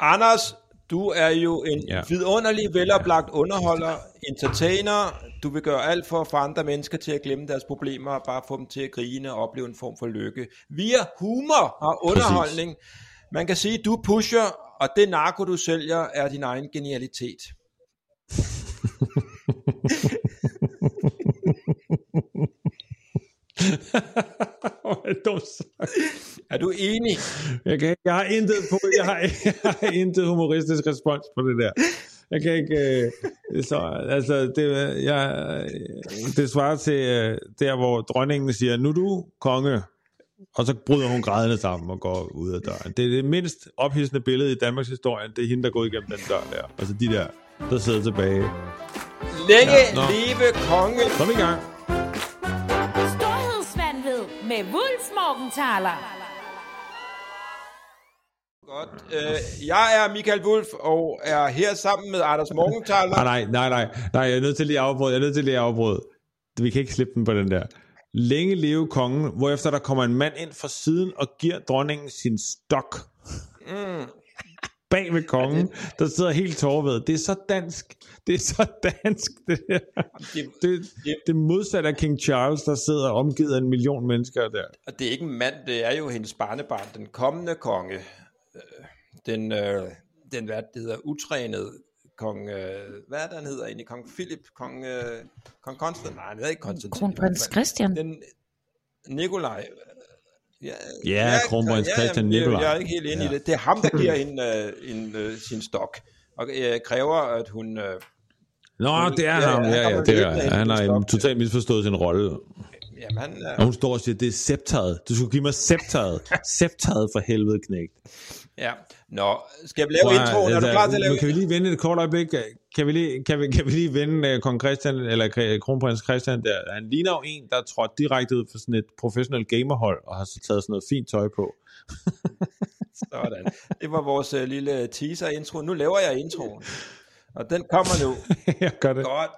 Anders, du er jo en Ja. vidunderlig, veloplagt underholder, entertainer. Du vil gøre alt for at få andre mennesker til at glemme deres problemer, og bare få dem til at grine og opleve en form for lykke. Via humor og underholdning. Man kan sige, at du pusher, og det narko, du sælger, er din egen genialitet. Hvor er det dumt sagt. Er du enig? Jeg, kan, jeg har intet på, jeg har, jeg har intet humoristisk respons på det der. Jeg kan ikke, øh, så, altså, det, jeg, det svarer til øh, der, hvor dronningen siger, nu er du konge, og så bryder hun grædende sammen og går ud af døren. Det er det mindst ophidsende billede i Danmarks historie, det er hende, der går igennem den dør der. Altså de der, der sidder tilbage. Længe Ja, nå. leve konge. Er vi i gang. Storhedsvandved med Wulf Morgenthaler. Godt. Øh, jeg er Michael Wulf og er her sammen med Anders Morgenthaler. Nej, nej, nej, nej, nej, jeg er nødt til lige at afbryde, jeg er nødt til lige at afbryde. Vi kan ikke slippe den på den der. Længe leve kongen, hvorefter der kommer en mand ind fra siden og giver dronningen sin stok. Mm. Bag ved kongen, der sidder helt tårvedet. Det er så dansk. Det er så dansk, det der. Det, Det, det modsatte af King Charles, der sidder omgivet af en million mennesker der. og det er ikke en mand, det er jo hendes barnebarn, den kommende konge. Øh, Den, øh, den hvad det hedder, utrænede kong, øh, hvad er det, han hedder egentlig? Kong Philip, kong, øh, kong Konstantin, nej, han hedder ikke Konstantin. Kronprins Christian. Den, Nikolaj. Ja, Ja, kronprins Christian jeg- Nikolaj. Jeg er ikke helt enig ja. i det. Det er ham, der giver hende øh, en, øh, sin stok, og øh, kræver, at hun... Øh, Nå, det er Ja, ham. Ja, ja, det er, han har totalt misforstået sin rolle. Jamen, han, Og øh, hun står og siger, det er scepteret. Du skulle give mig scepteret. scepteret for helvede, knægt. ja. Nå, skal vi lave introen? Er du klar til at lave altså, Kan vi lige vende et kort øjeblik? Kan vi lige, kan vi, kan vi lige vende uh, kong Christian, eller Kr- kronprins Christian der? Han ligner jo en, der er trådt direkte ud fra sådan et professionelt gamerhold, og har så taget sådan noget fint tøj på. Sådan. Det var vores uh, lille teaser-intro. Nu laver jeg introen. Og den kommer nu. Jeg gør det. Godt.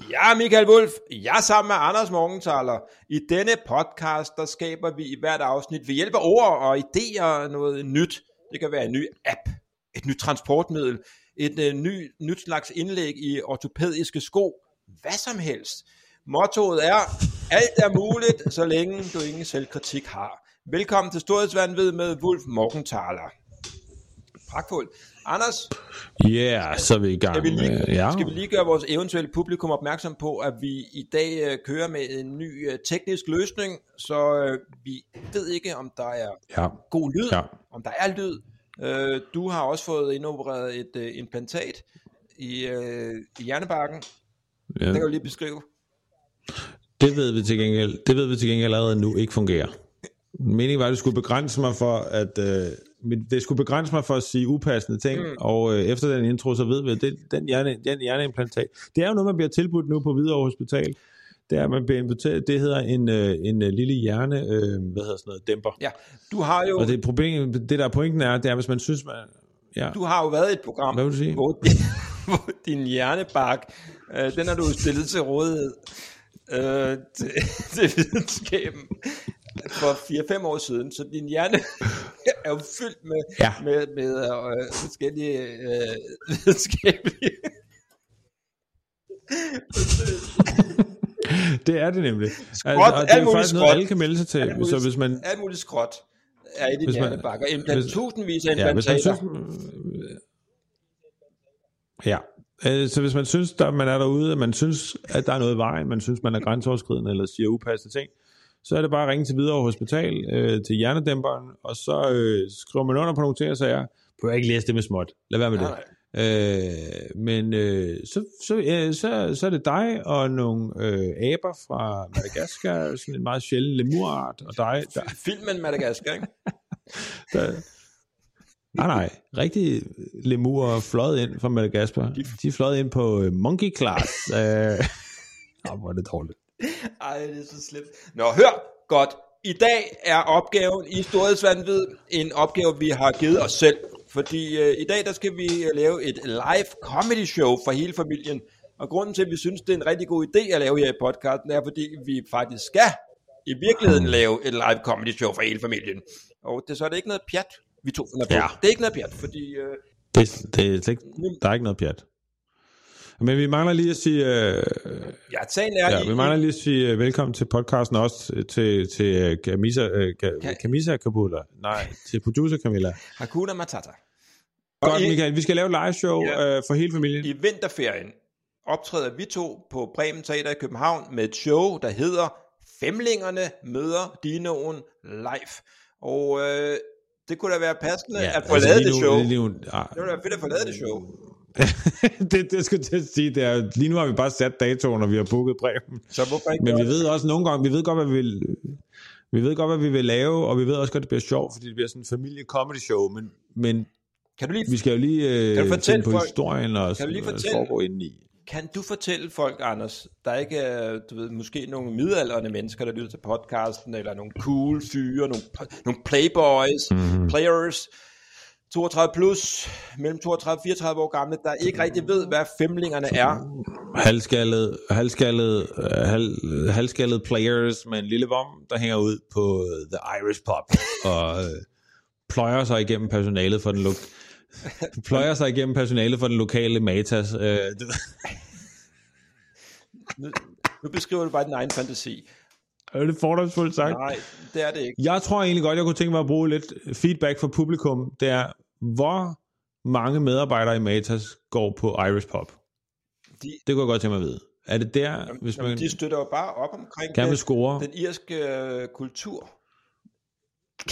Jeg er Michael Wolf. Jeg er sammen med Anders Morgenthaler. I denne podcast, der skaber vi i hvert afsnit ved hjælp af ord og idéer noget nyt. Det kan være en ny app, et nyt transportmiddel, et uh, ny, nyt slags indlæg i ortopædiske sko. Hvad som helst. Mottoet er, alt er muligt, så længe du ingen selvkritik har. Velkommen til Storhedsvandved med Wolf Morgenthaler. Pragtfuldt. Anders, Ja, yeah, så er vi i gang. skal vi, lige, med- ja. skal vi lige gøre vores eventuelle publikum opmærksom på, at vi i dag øh, kører med en ny øh, teknisk løsning, så øh, vi ved ikke, om der er ja. god lyd, Ja. om der er lyd. Øh, du har også fået indopereret et øh, implantat i, øh, i hjernebarken. ja. Det kan du lige beskrive. Det ved vi til gengæld, det ved vi til gengæld allerede nu ikke fungerer. Meningen var, at det skulle begrænse mig for at øh, men det skulle begrænse mig for at sige upassende ting, mm. og øh, efter den intro, så ved vi, at det, den, hjerne, den hjerneimplantat, det er jo noget, man bliver tilbudt nu på Hvidovre Hospital. Det er, man bliver inviteret, det hedder en, øh, en øh, lille hjerne, øh, hvad hedder sådan noget, dæmper. Ja, du har jo, Og det, problem, det der pointen er, det er, hvis man synes, man... Ja, du har jo været i et program, Hvad vil du sige? Hvor, din, hvor din hjernebark, øh, den har du stillet til rådighed øh, til, til videnskaben for 4-5 år siden, så din hjerne er jo fyldt med, Ja. med, med øh, forskellige øh, videnskabelige... det er det nemlig. Skråt, og det er faktisk noget, skråt. alle kan melde sig til. alt muligt, Så hvis man, alt muligt skråt er i din Hvis man- implant, hvis- tusindvis af Ja, implantater. synes, ja, Øh, så hvis man synes, der, man er derude, at man synes, at der er noget i vejen, man synes, man er grænseoverskridende eller siger upassende ting, så er det bare at ringe til Hvidovre Hospital, øh, til hjernedæmperen, og så øh, skriver man under på nogle ting og siger, prøv ikke læse det med småt. Lad være med Nej, det. Øh, men øh, så, så, øh, så, så er det dig og nogle øh, aber fra Madagaskar, sådan en meget sjælden lemurart, og dig, der, Filmen Madagaskar, ikke? der, nej, nej. Rigtig lemur fløjet ind fra Madagaskar. De er fløjet ind på øh, monkey class. Øh, oh, hvor er det dårligt. Ej, det er så slemt. Nå, hør godt. I dag er opgaven i Storhedsvandvid en opgave, vi har givet os selv. Fordi øh, i dag, der skal vi øh, lave et live comedy show for hele familien. Og grunden til, at vi synes, det er en rigtig god idé at lave her i podcasten, er, fordi vi faktisk skal i virkeligheden lave et live comedy show for hele familien. Og det, så er det ikke noget pjat, vi to finder på. Ja. Det er ikke noget pjat, fordi øh, Det, det er ikke, der er ikke noget pjat. Men vi mangler lige at sige, øh, Ja, sagen er, ja, vi mangler lige at sige øh, velkommen til podcasten også øh, til, til øh, Camisa, øh, Camisa Kabula. Nej, til producer Camilla. Hakuna Matata. Godt, Michael, vi skal lave live show Ja. øh, for hele familien. I vinterferien optræder vi to på Bremen Teater i København med et show, der hedder Femlingerne møder Dinoen live. Og øh, det kunne da være passende ja, at få altså, lavet lige det show. Lige nu, ja, Det ville være fedt at få lavet det show. det, det skulle jeg sige, det er, lige nu har vi bare sat datoen, og vi har booket Bremen. Så hvorfor ikke Men vi ved også nogle gange, vi ved godt, hvad vi vil, vi ved godt, hvad vi vil lave, og vi ved også godt, at det bliver sjovt, fordi det bliver sådan en familie-comedy show, men, men Kan du lige vi skal jo lige øh, Kan du fortælle på folk- historien og Kan du lige fortælle- foregå indeni. Kan du fortælle folk, Anders, der ikke er, du ved, måske nogle midaldrende mennesker, der lytter til podcasten, eller nogle cool fyre, nogle, nogle playboys, mm-hmm. players, 32 plus, mellem 32 og 34 år gamle, der ikke rigtig ved, hvad femlingerne er. Halvskaldet, halvskaldet, øh, halv, halvskaldet players med en lille vom, der hænger ud på øh, The Irish Pub, og øh, pløjer sig igennem personalet for den lo- pløjer sig igennem personalet for den lokale Matas. Øh, Nu, nu beskriver du bare din egen fantasi. er det fordomsfuldt sagt? Nej, det er det ikke. Jeg tror egentlig godt, jeg kunne tænke mig at bruge lidt feedback fra publikum. Det er, hvor mange medarbejdere i Matas går på Irish Pub? De, Det kunne jeg godt tænke mig at vide. Er det der, hvis man jamen, de støtter jo bare op omkring vil den, score? den irske øh, kultur.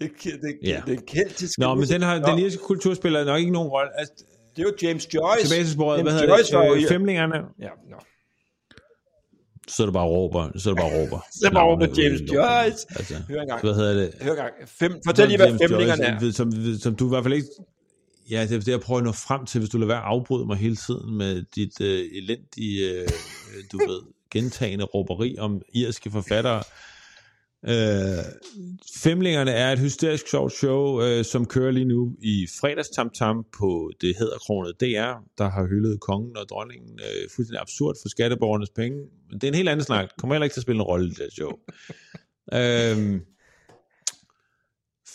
det, det, Ja. det, det keltiske. Nå, men den, har, Nå, den irske kultur spiller nok ikke nogen rolle. Altså, Det er jo James Joyce. tilbage til sporet, hvad hedder Joyce det? Øh, femlingerne. Ja, nå. Så er det bare råber. Så er det bare råber. Så er det bare råber James luften. Joyce. Altså, Hør engang. hvad hedder det? Hør engang. Fem, fortæl lige, hvad femlingerne er. Som, som du i hvert fald ikke... Ja, det er det, jeg prøver at nå frem til, hvis du lader være at afbryde mig hele tiden med dit øh, elendige, øh, du ved, gentagende råberi om irske forfattere. Øh, Femlingerne er et hysterisk sjovt show, øh, som kører lige nu i fredagstamtam på det hedderkronede DR, der har hyldet kongen og dronningen øh, fuldstændig absurd for skatteborgernes penge. Men det er en helt anden snak. Kommer heller ikke til at spille en rolle i det show. øhm,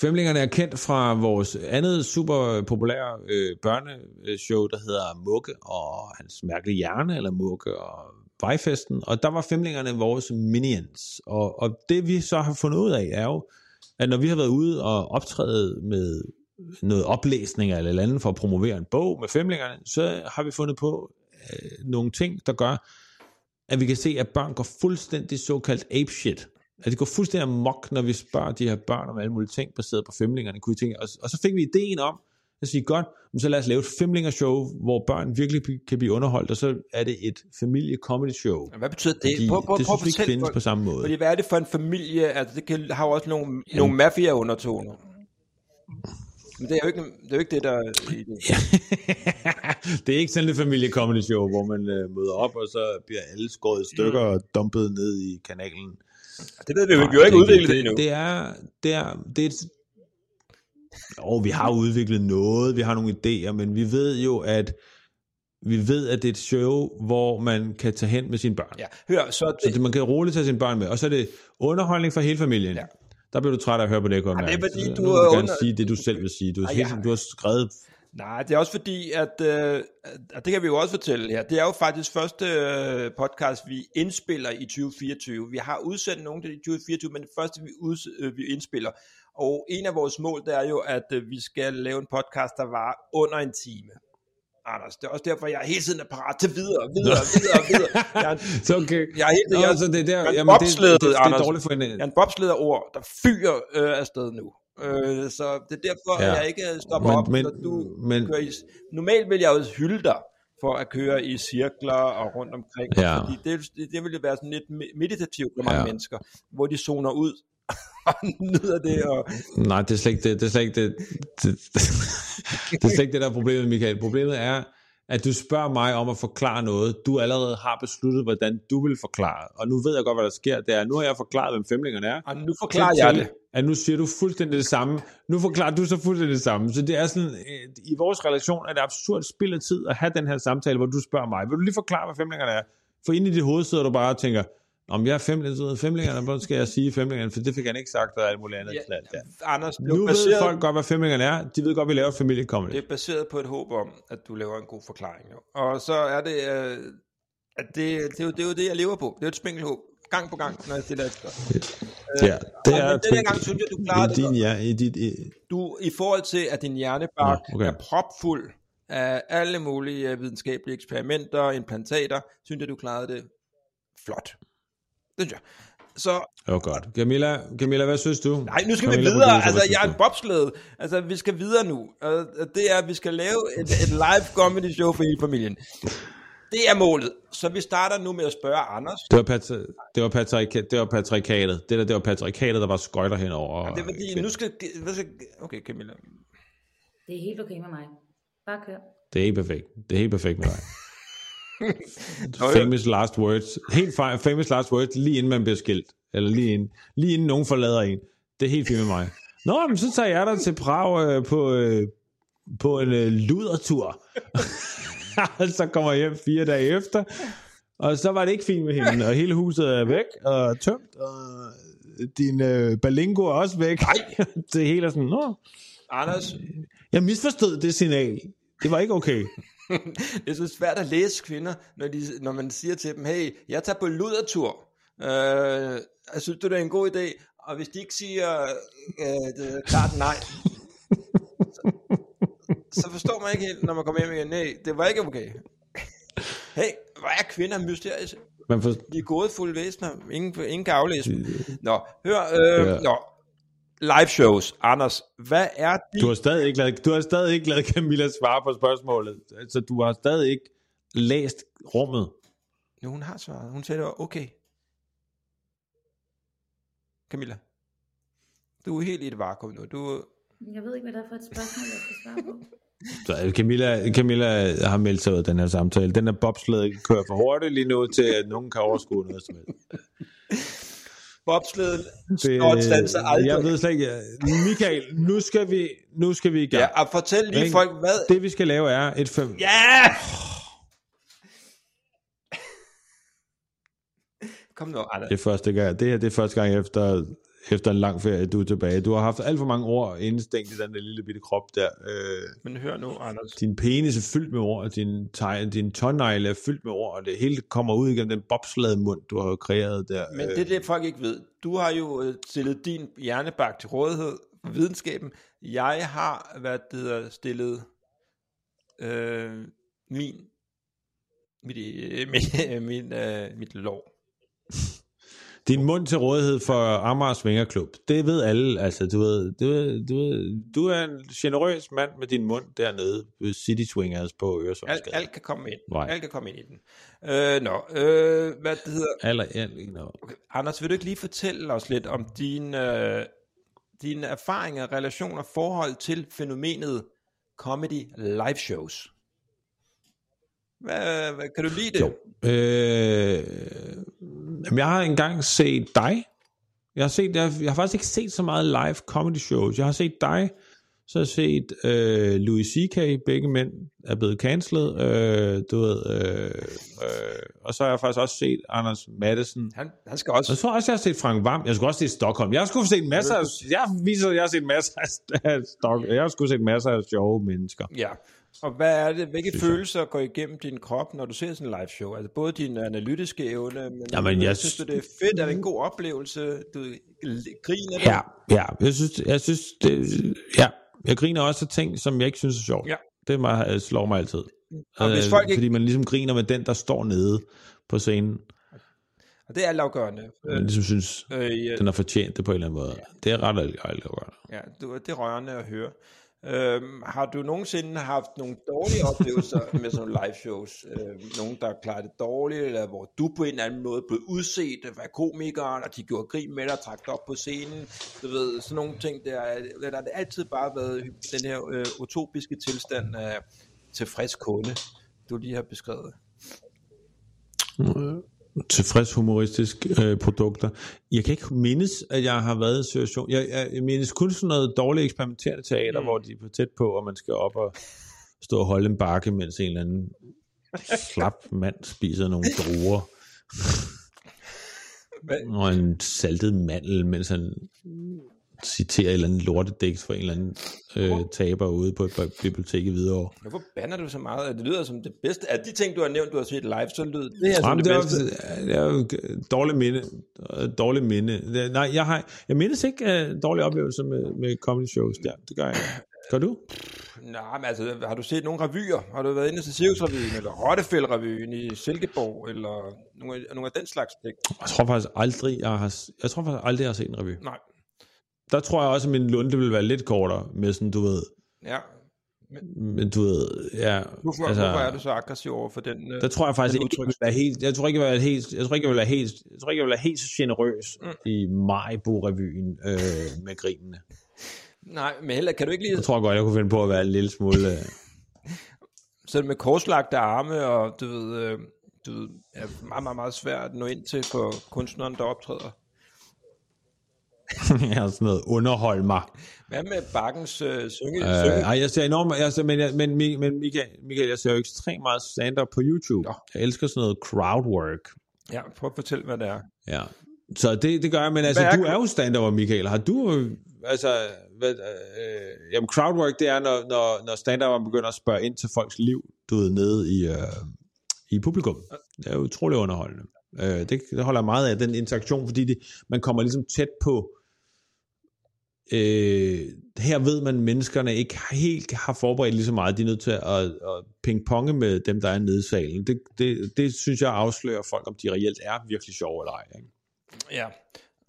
Femlingerne er kendt fra vores andet super populære øh, børneshow, der hedder Mugge og hans mærkelige hjerne, eller Mugge og Vejfesten, og der var Femlingerne vores minions. Og, og det vi så har fundet ud af er jo, at når vi har været ude og optræde med noget oplæsning eller et eller andet for at promovere en bog med Femlingerne, så har vi fundet på øh, nogle ting, der gør, at vi kan se, at børn går fuldstændig såkaldt ape shit. At det går fuldstændig amok, når vi spørger de her børn om alle mulige ting, baseret på femlingerne. Kunne I tænke, og, og så fik vi ideen om, at sige, godt, men så lad os lave et femlingershow, hvor børn virkelig kan blive underholdt, og så er det et familie-comedy show. Hvad betyder det? Fordi Prøv, prøv, det prøv synes vi ikke findes folk. på samme måde. Fordi hvad er det for en familie? Altså, det kan, har jo også nogle, nogle mafia-undertoner. Men det er jo ikke det, er jo ikke det der... er det. er ikke sådan et familie-comedy show, hvor man øh, møder op, og så bliver alle skåret i stykker og dumpet ned i kanalen. Det ved vi jo, vi jo ikke udviklet det, det, endnu. det er, det er, det er jo, vi har udviklet noget, vi har nogle idéer, men vi ved jo, at vi ved, at det er et show, hvor man kan tage hen med sine børn. Ja, hør, så Så det, man kan roligt tage sine børn med. Og så er det underholdning for hele familien. Ja. Der bliver du træt af at høre på det, Ja, det er fordi, du nu vil gerne under- sige det, du selv vil sige. Du, Ej, jeg ja. du har skrevet... Nej, det er også fordi, at, øh, at det kan vi jo også fortælle her. Det er jo faktisk første øh, podcast, vi indspiller i 2024. Vi har udsendt nogle til i 2024, men det første, vi, øh, vi indspiller. Og en af vores mål, det er jo, at øh, vi skal lave en podcast, der var under en time. Anders, det er også derfor, jeg hele tiden er parat til videre, videre, videre, videre. Jeg er en, Så okay. jeg er helt, jeg, Nå, så det er der, jeg er jamen, det, det, det, det, er dårligt for en... jeg er en bobslederord, der fyrer øh, afsted nu. Øh, så det er derfor, ja. Jeg ikke stopper Men- op, men- du men- kører i... Normalt vil jeg jo hylde dig for at køre i cirkler og rundt omkring, Ja. fordi det, det, det vil jo være sådan lidt me- meditativt for mange Ja. mennesker, hvor de zoner ud og nyder det. Og, Nej, det er slet ikke det. Det er slet ikke det. Det, det er slet ikke det, der er problemet, Michael. Problemet er, at du spørger mig om at forklare noget, du allerede har besluttet, hvordan du vil forklare. Og nu ved jeg godt, hvad der sker. Det er, nu har jeg forklaret, hvem femlingerne er. og nu forklarer jeg det. At nu siger du fuldstændig det samme. Nu forklarer du så fuldstændig det samme. Så det er sådan, øh, i vores relation er det absurd spild af tid at have den her samtale, hvor du spørger mig, vil du lige forklare, hvad femlingerne er? For inde i dit hoved sidder du bare og tænker, om jeg er femlingerne, femlingerne, hvordan skal jeg sige femlingerne, for det fik han ikke sagt, og alt muligt andet. Ja, Ja, ja. Anders, det er Nu jo ved baseret, folk godt, hvad femlingerne er. De ved godt, vi laver familiekomedy. det er baseret på et håb om, at du laver en god forklaring. Jo. Og så er det, øh, at det, det, er jo, det er jo det, jeg lever på. Det er jo et spinkelhåb. Gang på gang, når jeg stiller et spørgsmål. Ja, det og er men denne gang synes jeg, du klarede i det din, ja, i dit, i, Du, i forhold til, at din hjernebark Nå, okay. er propfuld af alle mulige øh, videnskabelige eksperimenter, implantater, synes jeg, du klarede det flot. Det synes jeg. Så, var godt. Camilla, Camilla, hvad synes du? nej, nu skal Camilla, vi videre. producer, Altså, jeg er en bobsled. Altså, vi skal videre nu. Og det er, at vi skal lave et, et live comedy show for hele familien. Det er målet. Så vi starter nu med at spørge Anders. Det var, patri- det var, patrika- det var patrikatet. Det der, det var patrikatet, der var skøjter henover. Det er fordi, nu skal okay, Camilla. Det er helt okay med mig. Bare kør. Det er helt perfekt. Det er helt perfekt med dig. Famous last words. Helt fa- famous last words, lige inden man bliver skilt. Eller lige inden, lige inden nogen forlader en. Det er helt fint med mig. Nå, men så tager jeg dig til Prag øh, på, øh, på en øh, ludertur. Så kommer jeg hjem fire dage efter. Og så var det ikke fint med hende. Og hele huset er væk og tømt. Og din øh, balingo er også væk. Nej. det hele er sådan, nå, Anders, jeg misforstod det signal. Det var ikke okay. det er så svært at læse kvinder, når, de, når man siger til dem, hey, jeg tager på ludertur. Øh, jeg synes du, det er en god idé? Og hvis de ikke siger øh, det er klart nej, så, så forstår man ikke helt, når man kommer hjem igen, nej, det var ikke okay. Hey, hvor er kvinder mysteriske? Man for, De er gode fulde væsener. Ingen, ingen kan aflæse dem. Nå, hør, øh, ja. nå. Live shows. Anders, hvad er de... Du har stadig ikke lavet, du har stadig ikke lavet Camilla svare på spørgsmålet. Altså, du har stadig ikke læst rummet. Jo, hun har svaret. Hun sagde, det var okay. Camilla. Du er helt i et vakuum nu. Du, Jeg ved ikke, hvad det er for et spørgsmål, jeg skal svare på. Så øh, Camilla, Camilla har meldt sig ud af den her samtale. Den her bobsled kører for hurtigt lige nu, til at nogen kan overskue noget som helst. bobsleden står stanser aldrig. jeg ved slet ikke. Michael, nu skal vi, nu skal vi i gang. Ja, og fortæl lige Ikke? folk, hvad... Det vi skal lave er et fem... Ja! Kom nu, Anders. Det er første gang. Det her det er første gang efter, efter en lang ferie, du er tilbage. Du har haft alt for mange ord indstængt i den der lille bitte krop der. Øh, Men hør nu, Anders. din penis er fyldt med ord, din, teg, din tårnegle er fyldt med ord, og det hele kommer ud igennem den bobslade mund, du har kreeret der. Men det er det, folk ikke ved. Du har jo øh, stillet din hjernebak til rådighed for videnskaben. Jeg har hvad det hedder, stillet øh, min mit, øh, min, min, øh, mit lov. Din mund til rådighed for Amager Svingerklub, det ved alle. Altså, du, ved, du, du, du er en generøs mand med din mund dernede ved City Swingers på Alt, Øresundsgade. alt kan komme ind. Nej. Alt kan komme ind i den. Øh, nå, øh, hvad det hedder. Aller, alt, no. Okay. Anders, vil du ikke lige fortælle os lidt om dine, øh, dine erfaringer, relationer, forhold til fænomenet comedy live shows? Hvad, hvad, kan du lide det? Jo. Øh, jamen, jeg har engang set dig. Jeg har, set, jeg, jeg har faktisk ikke set så meget live comedy shows. Jeg har set dig, så har jeg set øh, Louis C.K., begge mænd er blevet cancelled, øh, du ved, øh, øh, og så har jeg faktisk også set Anders Madsen. Han, han skal også... Og så har jeg også jeg har set Frank Vam. Jeg skulle også se Stockholm. Jeg har sgu set masser af, jeg viser, jeg har set masser af Stock, jeg har sgu set masser af sjove mennesker. Ja. Og hvad er det, hvilke følelser går igennem din krop, når du ser sådan en live show? Altså både din analytiske evne, men Jamen, jeg synes du, det er fedt? Er det en god oplevelse? Du griner? Ja, ja. Jeg synes, jeg synes det, ja. Jeg griner også af ting, som jeg ikke synes er sjovt. Ja. Det mig, slår mig altid. Og hvis Øh, folk ikke- Fordi man ligesom griner med den, der står nede på scenen. Og det er altafgørende. Man ligesom synes, Øh, ja, den har fortjent det på en eller anden måde. Det er ret altafgørende. ja, det er rørende at høre. Øhm, har du nogensinde haft nogle dårlige oplevelser med sådan nogle live shows? Øhm, nogen, der klarer det dårligt, eller hvor du på en eller anden måde blev udset af komikeren, og de gjorde grin med dig og trak dig op på scenen. Du ved, sådan nogle ting der. Der har det altid bare været den her øh, utopiske tilstand af tilfreds kunde, du lige har beskrevet. Tilfreds humoristisk øh, produkter. Jeg kan ikke mindes, at jeg har været i en situation. Jeg, jeg, jeg mindes kun sådan noget dårligt eksperimenterende teater, mm. hvor de er for tæt på, og man skal op og stå og holde en bakke, mens en eller anden slap mand spiser nogle druer. og en saltet mandel, mens han citerer et eller andet lortedægt for en eller anden øh, taber ude på et bibliotek i Hvidovre. Hvorfor banner du så meget? Det lyder som det bedste. Af de ting, du har nævnt, du har set live, så lyder det her som Jamen, det det, er, bedste. jo- det er jo dårligt minde. Dårligt minde. Det- Nej, jeg, har, jeg mindes ikke uh, dårlige oplevelser med, med comedy shows der. Det gør jeg. Gør du? Nej, men altså, har du set nogle revyer? Har du været inde til Cirkusrevyen, eller Rottefæld-revyen i Silkeborg, eller nogle, af- nogle af den slags ting? Jeg tror faktisk aldrig, jeg har, jeg tror faktisk aldrig, jeg har set en revy. Nej. Der tror jeg også, at min lunde vil være lidt kortere med sådan, du ved, Ja. men du ved, ja. Hvorfor, altså, hvorfor er du så aggressiv over for den? øh, Der tror jeg faktisk ikke, jeg vil helt, jeg tror ikke, jeg vil helt, jeg tror ikke, jeg vil helt, jeg tror ikke, jeg vil være helt så generøs Mm. i Majbo-revyen øh, med grinene. Nej, men heller kan du ikke lige Jeg tror godt, jeg kunne finde på at være en lille smule... Øh, så med korslagte arme, og du ved, øh, du ved, er meget, meget, meget svært at nå ind til for kunstneren, der optræder. jeg har sådan noget underhold mig. Hvad med Bakkens øh, synge? Øh, synge? ej, jeg ser enormt, jeg ser, men, jeg, men, men Michael, Michael, jeg ser jo ekstremt meget stand-up på YouTube. Nå. Jeg elsker sådan noget crowdwork. Ja, prøv at fortælle, hvad det er. Ja. Så det, det gør jeg, men altså, Hvad er du er jo stand Michael. Har du, altså, hvad, øh, jamen crowdwork, det er, når, når, når stand begynder at spørge ind til folks liv, du ved, nede i, øh, i publikum. Det er utrolig underholdende. Øh, det, det holder jeg meget af, den interaktion, fordi det, man kommer ligesom tæt på, øh, her ved man, at menneskerne ikke helt har forberedt lige så meget. De er nødt til at, at pingponge med dem, der er nede i salen. Det, det, det synes jeg afslører folk, om de reelt er virkelig sjove eller ej. Ikke? Ja,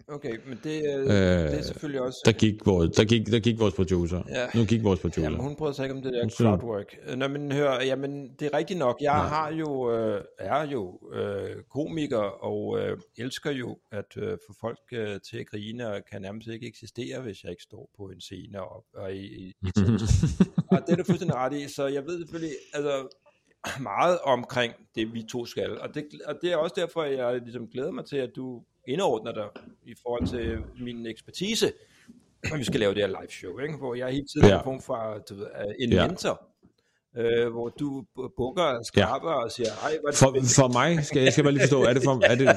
okay, men det, øh, Øh, det er selvfølgelig også... Der gik vores, der gik, der gik vores producer. Ja. Nu gik vores producer. Jamen, hun prøver sig ikke om det der Hun crowdwork. Øh, Nå, men hør, jamen, det er rigtigt nok. Jeg har jo, øh, er jo øh, komiker, og øh, elsker jo at øh, få folk øh, til at grine, og kan nærmest ikke eksistere, hvis jeg ikke står på en scene og, og i, i, i Og det er du fuldstændig ret i, så jeg ved selvfølgelig altså, meget omkring det, vi to skal. Og det, og det er også derfor, jeg ligesom glæder mig til, at du indordner dig i forhold til min ekspertise, når vi skal lave det her live show, ikke? hvor jeg hele tiden Ja. er en form for du ved, øh, en Ja. mentor, øh, hvor du bu- bukker og skraber og siger, ej, hvor er det For, spændende." for mig, skal jeg skal bare lige forstå, er det for, er det,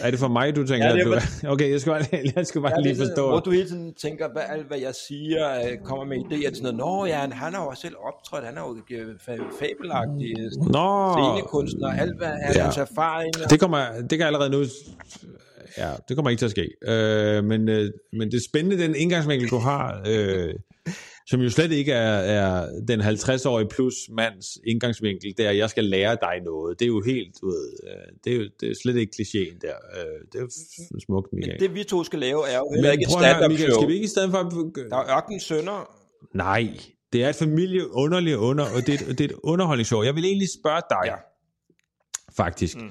er det for mig, du tænker, Ja, det er du, okay, jeg skal bare, jeg skal bare Ja, lige forstå. Hvor du hele tiden tænker, hvad alt hvad jeg siger, øh, kommer med idéer til sådan noget, nå ja, han- har jo selv optrådt, han er jo øh, fa- fabelagtig Nå, scenekunstner, alt hvad er Ja. hans erfaring. det kommer, det kan allerede nu, ja, det kommer ikke til at ske. Øh, men, øh, men det er spændende, den indgangsvinkel, du har, øh, som jo slet ikke er, er den 50-årige plus mands indgangsvinkel, er, at jeg skal lære dig noget. Det er jo helt, du ved, øh, det er jo det er slet ikke klichéen der. Øh, det er jo smukt, Michael. Men det vi to skal lave er jo heller Men ikke et stand-up show. skal vi ikke i stedet for... Der er ørken sønder. Nej, det er et familie underligt under, og det er, et, det er et underholdningsshow. Jeg vil egentlig spørge dig, ja. faktisk. Mm.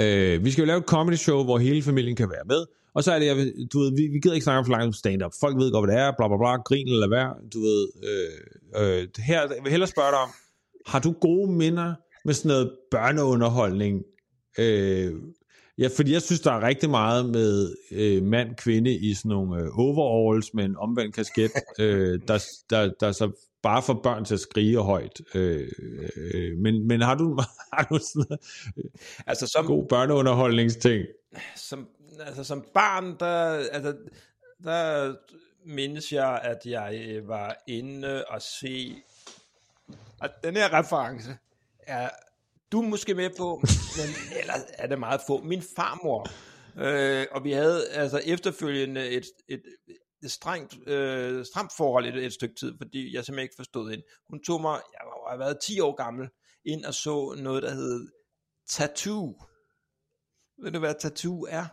Øh, vi skal jo lave et comedy show, hvor hele familien kan være med. Og så er det, jeg du ved, vi, vi gider ikke snakke om for langt om stand-up. Folk ved godt, hvad det er, bla bla bla, grin eller hvad, du ved. Øh, øh, her, jeg vil hellere spørge dig om, har du gode minder med sådan noget børneunderholdning? Øh, ja, fordi jeg synes, der er rigtig meget med øh, mand-kvinde i sådan nogle øh, overalls med en omvendt kasket, øh, der, der, der så bare får børn til at skrige højt. Øh, øh, men, men har du, har du sådan noget Altså som, god børneunderholdningsting? som, altså som barn, der, altså, der mindes jeg, at jeg øh, var inde og se, at den her reference er du er måske med på, men ellers er det meget få. Min farmor, øh, og vi havde altså efterfølgende et, et strengt, øh, stramt forhold et, et stykke tid, fordi jeg simpelthen ikke forstod hende. Hun tog mig, jeg var- har været 10 år gammel, ind og så noget, der hed Tattoo. Ved du, hvad tattoo er?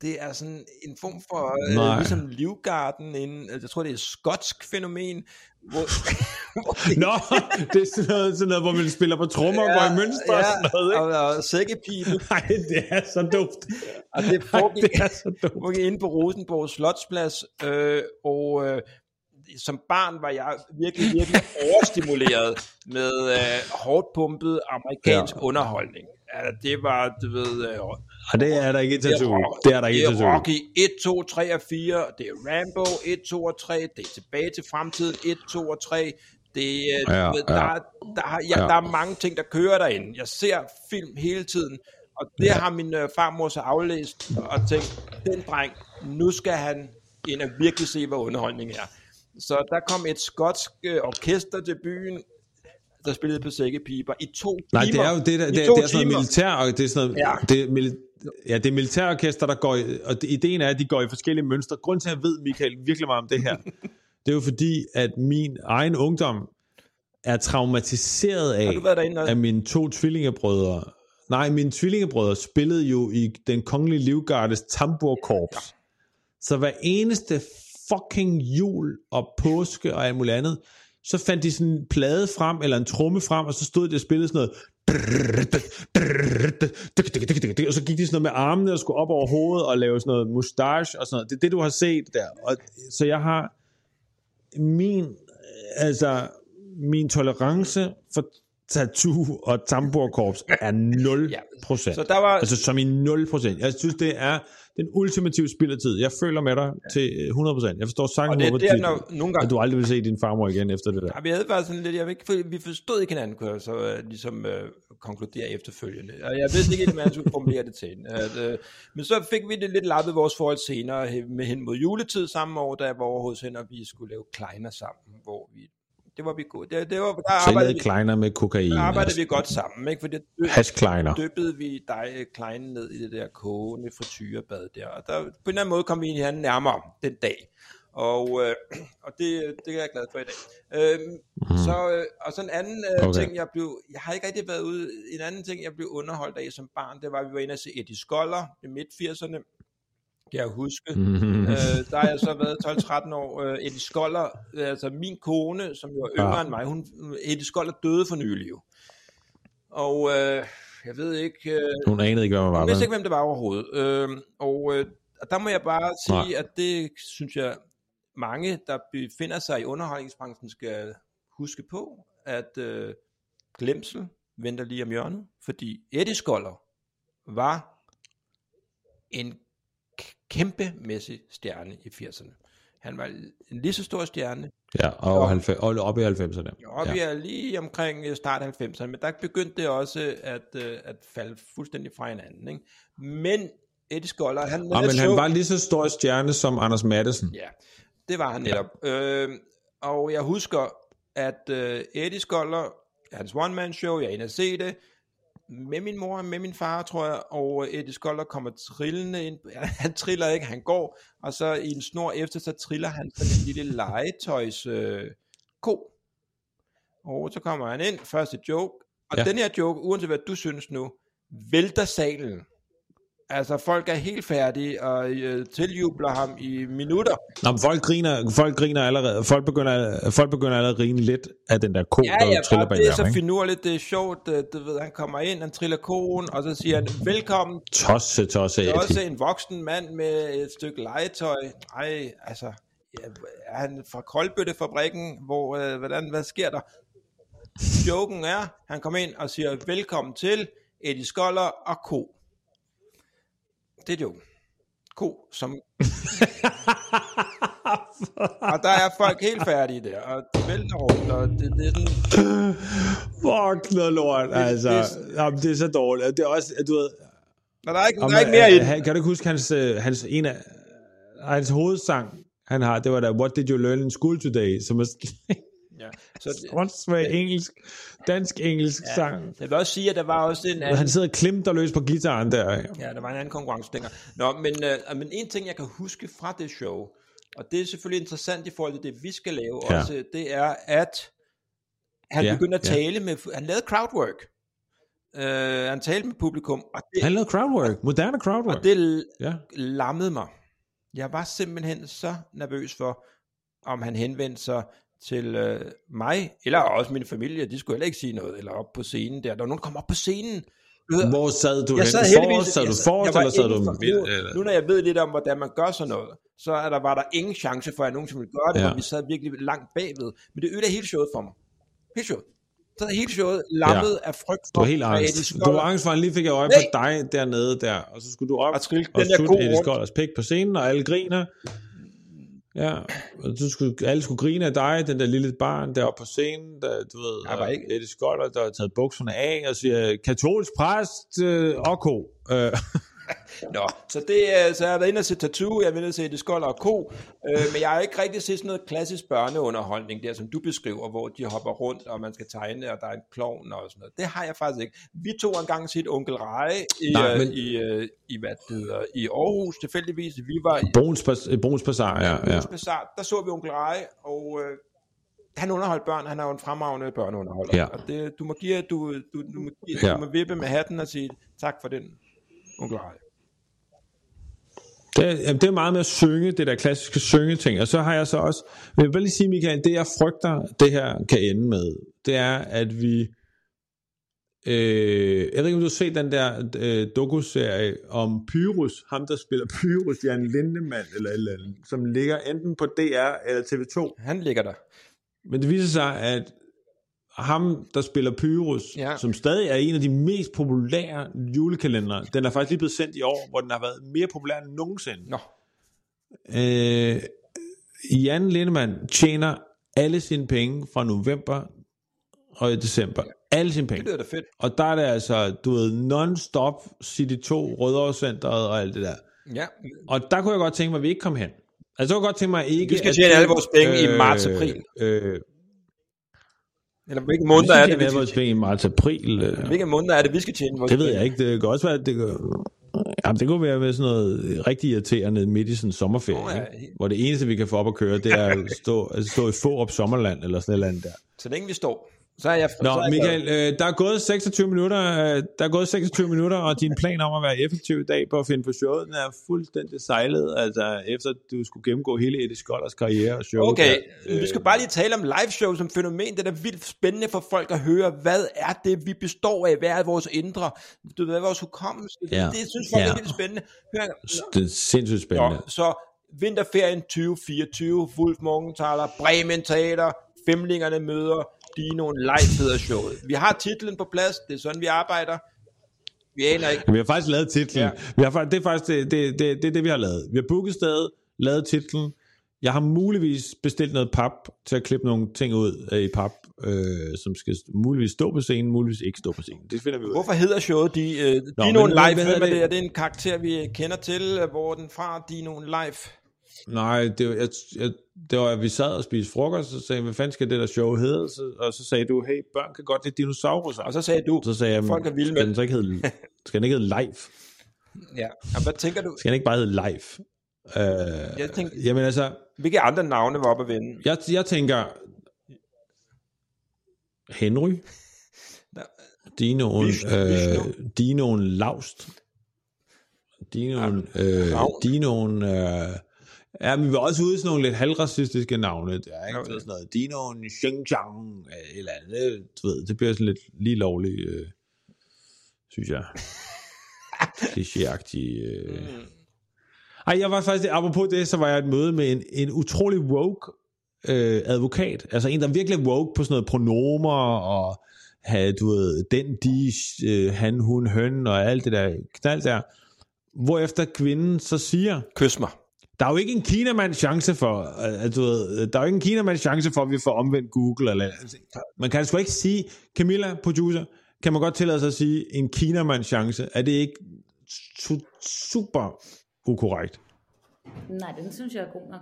Det er sådan en form for, øh, Nej. ligesom Livgarden, en, jeg tror det er et skotsk fænomen, hvor, hvor det, Nå, det er sådan noget, sådan noget, hvor man spiller på trommer og går i mønstre og sådan noget, ikke? og, og sækkepibe, Nej, det er så dumt. og det Ej, foregik, det er så dumt. foregik inde på Rosenborg Slotsplads, øh, og øh, som barn var jeg virkelig, virkelig overstimuleret med øh, hårdt pumpet amerikansk ja. Ja. underholdning. Ja, det var, du ved, øh, Og det er der ikke i Det er, er der ikke i det er. Rocky 1, 2, 3 og 4. Det er Rambo 1, 2 og 3. Det er tilbage til fremtiden 1, 2 og 3. Det, er, Ja, ved, der, ja. er- der, ja, Ja. der er mange ting, der kører derinde. Jeg ser film hele tiden, Og det ja. har min øh, farmor så aflæst og tænkt, den dreng, nu skal han ind og virkelig se, hvad underholdning er. Så der kom et skotsk øh, orkester til byen, der spillede på sækkepiber i to Nej, timer. det er jo det, der, det, to det er sådan noget militær, og det er sådan noget, Ja. det er Ja, det er militærorkester, der går i, og ideen er, at de går i forskellige mønstre. Grunden til, at jeg ved, Michael, virkelig meget om det her, det er jo fordi, at min egen ungdom er traumatiseret af, Har du været derinde at mine to tvillingebrødre, nej, mine tvillingebrødre spillede jo i den kongelige livgardes tamburkorps. Ja. Så hver eneste fucking jul og påske og alt muligt andet, så fandt de sådan en plade frem, eller en tromme frem, og så stod de og spillede sådan noget, og så gik de sådan noget med armene og skulle op over hovedet og lave sådan noget mustache og sådan noget. Det er det, du har set der. Og, så jeg har min, altså, min tolerance for tattoo og tamburkorps er 0 Ja, procent. Så der var, Altså som i 0 procent. Jeg synes, det er den ultimative spilletid. Jeg føler med dig til 100 procent. Jeg forstår sagtens, det er dit- når, nogle gange, at du aldrig vil se din farmor igen efter det der. Ja, vi havde bare sådan lidt, jeg ved ikke, for vi forstod ikke hinanden, kunne jeg så uh, ligesom uh, konkludere efterfølgende. Og jeg vidste ikke, hvordan jeg skulle formulere det til. At, uh, men så fik vi det lidt lappet vores forhold senere med hen mod juletid samme år, da jeg var over hos hende, og vi skulle lave kleiner sammen, hvor vi, det var vi gode. Det, det var, der I arbejdede, vi, kleiner med kokain. der arbejdede altså. vi godt sammen, ikke? For det dø, Hash kleiner. dyppede vi dig kleinen ned i det der kogende frityrebad der, og der, på en eller anden måde kom vi hinanden nærmere den dag. Og, øh, og det, det er jeg glad for i dag. Øhm, mm. så, øh, og så en anden øh. Okay. ting, jeg blev, jeg har ikke rigtig været ude, en anden ting, jeg blev underholdt af som barn, det var, at vi var inde og se Eddie Skoller i midt-80'erne, kan jeg huske. Mhm. øh, der har jeg så været 12-13 år. Øh, Eddie Skoller, altså min kone, som jo er yngre Ja. end mig, hun, Eddie Skoller døde for nylig jo. Og øh, jeg ved ikke, øh, Hun anede ikke, hvad man var. jeg vidste ikke, hvem det var overhovedet. Øh, og, øh, der må jeg bare sige, Nej. at det synes jeg, mange, der befinder sig i underholdningsbranchen, skal huske på, at øh, glemsel venter lige om hjørnet, fordi Eddie Skoller var en kæmpemæssig stjerne i 80'erne. Han var en lige så stor stjerne, Ja, og, 90, og op i 90'erne. og vi Ja. er lige omkring øh, start 90'erne, men der begyndte det også at, øh, at falde fuldstændig fra hinanden. Ikke? Men Eddie Skoller, han, Ja, men han var lige så stor stjerne som Anders Madsen. Ja, det var han netop. Ja. Øh, og jeg husker, at øh, Eddie Skoller, hans one-man-show, jeg er inde og se det, med min mor og med min far, tror jeg, og Eddie Skoller kommer trillende ind. Han triller ikke, han går, og så i en snor efter, så triller han sådan en lille legetøjs øh, ko. Og så kommer han ind, første joke, og. Ja. den her joke, uanset hvad du synes nu, vælter salen. Altså, folk er helt færdige og øh, tiljubler ham i minutter. Nå, men folk griner, folk griner allerede. Folk begynder, folk begynder allerede at grine lidt af den der ko, Ja, der ja, triller bag det er så finurligt, det er sjovt, øh, du ved, han kommer ind, han triller koen, og så siger han, velkommen, Tosse, tosse, det er også en voksen mand med et stykke legetøj. Ej, altså, ja, er han fra Koldbøttefabrikken, hvor, øh, hvordan, hvad sker der? Joken er, han kommer ind og siger, velkommen til Eddie Skoller og ko. Det er joken. Ko, som... og der er folk helt færdige der, og det vælter rundt, og det, det er sådan, Fuck noget lort, altså. det- Jamen, det er så dårligt. Det er også, du ved... Nå, der er ikke, der Om, er ikke mere i øh, den. han- Kan du ikke huske hans, øh, hans, en af, hans hovedsang, han har, det var der, What did you learn in school today? Som er Ja. Så åndssvagt engelsk, dansk-engelsk ja. sang. jeg vil også sige, at der var også en anden... Han sidder klemt og løs på gitaren der. Ja, der var en anden konkurrence dengang. Nå, men, øh, men en ting, jeg kan huske fra det show, og det er selvfølgelig interessant i forhold til det, vi skal lave Ja. også, det er, at han Ja, begyndte at ja. tale med... Han lavede crowdwork. Uh, han talte med publikum, og det, Han lavede crowdwork, moderne crowdwork. og det ja. lammede mig. Jeg var simpelthen så nervøs for, om han henvendte sig til øh, mig, eller også min familie, de skulle heller ikke sige noget, eller op på scenen der. Der var nogen, der kom op på scenen. Du Hvor sad du jeg sad heldigvis, sad du forrest, eller sad du midt? nu, Eller? nu, når jeg ved lidt om, hvordan man gør sådan noget, så er der, var der ingen chance for, at nogen ville gøre det, Ja. for vi sad virkelig langt bagved. Men det ødelagde hele showet for mig. Hele showet. Så er hele showet lammet ja. af frygt Du for, var helt angst. Du var angst for, at han lige fik øje på dig dernede der, og så skulle du op Og og den der sutte Eddie. Skollers pik på scenen, og alle griner. Ja, og du skulle, alle skulle grine af dig, den der lille barn deroppe på scenen, der, du ved, Jeg var ikke- Eddie Skoller, der har taget bukserne af og siger, katolsk præst øh, og ko. Øh, Nå, så, det, er- så jeg har været inde og se Tattoo, jeg har været inde og se Det Skold og Ko, øh, men jeg har ikke rigtig set sådan noget klassisk børneunderholdning der, som du beskriver, hvor de hopper rundt, og man skal tegne, og der er en klovn og sådan noget. Det har jeg faktisk ikke. Vi tog engang set Onkel Reje i, Nej, men- men... i, øh, i, hvad det hedder, i Aarhus tilfældigvis. Vi var i Bruns, Bruns Bazaar, ja. ja. ja. Bazaar, der så vi Onkel Reje, og øh, han underholdt børn, han er jo en fremragende børneunderholder. Ja. Og det, du, må give, du, du, du, må give, Ja. du må vippe med hatten og sige tak for den, Onkel Reje. Det, er- jamen, det er meget med at synge, det der klassiske syngeting. Og så har jeg så også, vil jeg bare lige sige, Michael, det jeg frygter, det her kan ende med, det er, at vi, øh, jeg ved ikke, om du har set den der øh, dokuserie om Pyrus, ham der spiller Pyrus, Jan Lindemann, eller et eller andet, som ligger enten på DR eller TV2. Han ligger der. Men det viser sig, at ham, der spiller Pyrus, ja. Ja. som stadig er en af de mest populære julekalendere, den er faktisk lige blevet sendt i år, hvor den har været mere populær end nogensinde. Nå, Øh, Jan Lindemann tjener alle sine penge fra november og i december. Alle sine det penge. lyder da fedt. Og der er det altså, du ved, non-stop City 2, Rødovrecenteret og alt det der. Ja, Og der kunne jeg godt tænke mig, at vi ikke kom hen. Altså, jeg kunne godt tænke mig ikke... Vi skal tjene det- alle vores penge i marts-april. Øh, eller hvilke vi måneder skal er det, vi skal tjene? i marts-april. Øh. Hvilke måneder er det, vi skal tjene vores Det ved jeg ikke. Det kan også være, det, kan- jamen, det kunne være med sådan noget rigtig irriterende midt i sådan en sommerferie, Nå, ja, ikke? hvor det eneste, vi kan få op at køre, det er at stå, at stå i Fårup Sommerland, eller sådan et eller andet der. Så længe vi står, så er jeg Nå, så er jeg Michael, øh, der er gået 26 minutter, øh, der er gået 26 minutter, og din plan om at være effektiv i dag på at finde på showet, den er fuldstændig sejlet, altså efter du skulle gennemgå hele Eddie Skollers karriere og show. Okay, der, vi skal bare lige tale om live show som fænomen. Det er vildt spændende for folk at høre, hvad er det, vi består af? Hvad er vores indre? Du ved, hvad er vores hukommelse? Ja. Det, det synes folk Ja. er vildt spændende. Hør, Det er sindssygt spændende. Nå, så vinterferien 2024, Wolf Morgenthaler, Bremen Teater, Femlingerne møder Dinoen live hedder showet. Vi har titlen på plads, det er sådan, vi arbejder. Vi aner ikke. Vi har faktisk lavet titlen. Ja. Vi har, det er faktisk det, det, det, det, det, vi har lavet. Vi har booket stedet, lavet titlen. Jeg har muligvis bestilt noget pap til at klippe nogle ting ud af i pap, øh, som skal muligvis stå på scenen, muligvis ikke stå på scenen. Det finder vi ud af. Hvorfor hedder showet de, uh, Nå, Dinoen Live? Hvem er det? Er det en karakter, vi kender til? Øh, Hvor den fra? Dinoen Live? Nej, det, var- jeg, jeg, det var, at vi sad og spiste frokost, og så sagde hvad fanden skal det der show hedde? Så, og så sagde du, hey, børn kan godt lide dinosaurer. Og så sagde du, så sagde jeg, folk er vilde skal med den så ikke hedde, skal den ikke hedde live? ja. Og hvad tænker du? Skal den ikke bare hedde live? Øh, Jeg tænkte, jamen altså, hvilke andre navne var oppe at vende? Jeg, jeg tænker, Henry, Dinoen, øh. Dinoen Laust, Dinoen, øh. Dinoen, øh, ja, men vi var også ude i sådan nogle lidt halvracistiske navne, der, ikke? Så sådan noget, Dinoen Xinjiang, øh, eller andet, det, du ved, det bliver sådan lidt lige lovligt, øh, synes jeg. Klichéagtigt. Øh. Mm. Ej, jeg var faktisk, apropos det, så var jeg et møde med en, en utrolig woke øh, advokat. Altså en, der virkelig er woke på sådan noget pronomer og have, du ved, den, de, øh, han, hun, høn og alt det der knald der. Hvorefter kvinden så siger, Kys mig. Der er jo ikke en kinamands chance for, at, du ved, der er jo ikke en kinamands chance for, at vi får omvendt Google. Eller, altså, man kan sgu ikke sige, Camilla, producer, kan man godt tillade sig at sige, en kinamands chance. Er det ikke su- super ukorrekt? Nej, den synes jeg er god nok.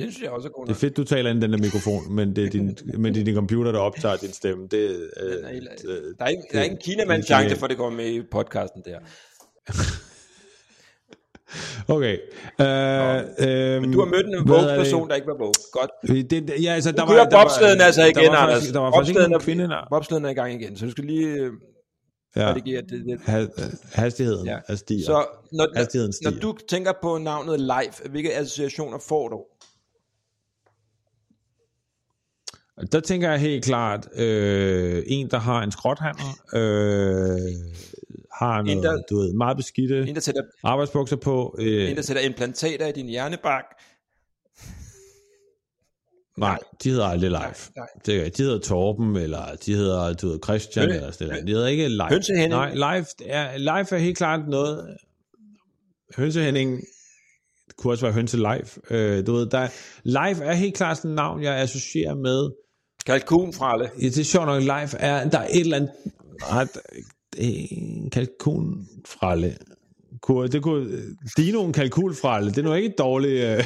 Den synes jeg også er god Det er nok. fedt, du taler ind i den der mikrofon, men det er din, men det er din computer, der optager din stemme. Det, øh, Den er øh, Der er ikke, der er ikke en kinamand det chance for, at det går med i podcasten der. okay. Øh, Men du har mødt en woke er person, der ikke var woke. Godt. Det, det, ja, altså, der kører var, der var, bobslæden altså igen, der var Anders. faktisk, der var faktisk ikke nogen er- kvinde der. Bobslæden er i gang igen, så du skal lige øh, Ja. redigere det lidt. Ha, hastigheden Ja. er stiger. Så når, Hastigheden når stiger. du tænker på navnet live, hvilke associationer får du? Der tænker jeg helt klart, øh, en, der har en skråthandel, øh, har noget, der- du ved, meget beskidte En, der sætter, arbejdsbukser på. Øh, en, der sætter implantater i din hjernebark. nej, de hedder aldrig live. nej. Det er, de hedder Torben, eller de hedder, du ved, Christian, Hø- eller sådan noget. De hedder ikke live. Hønsehenning. Nej, live er, live er helt klart noget... Hønsehenning kunne også være hønse live. Øh, du ved, der, live er helt klart sådan et navn, jeg associerer med. Kalkunfralle. Ja, det er sjovt nok, live er, der er et eller andet, øh, kalkunfralle. Det kunne, Dino en kalkunfralle, det er nu ikke et dårligt... Øh,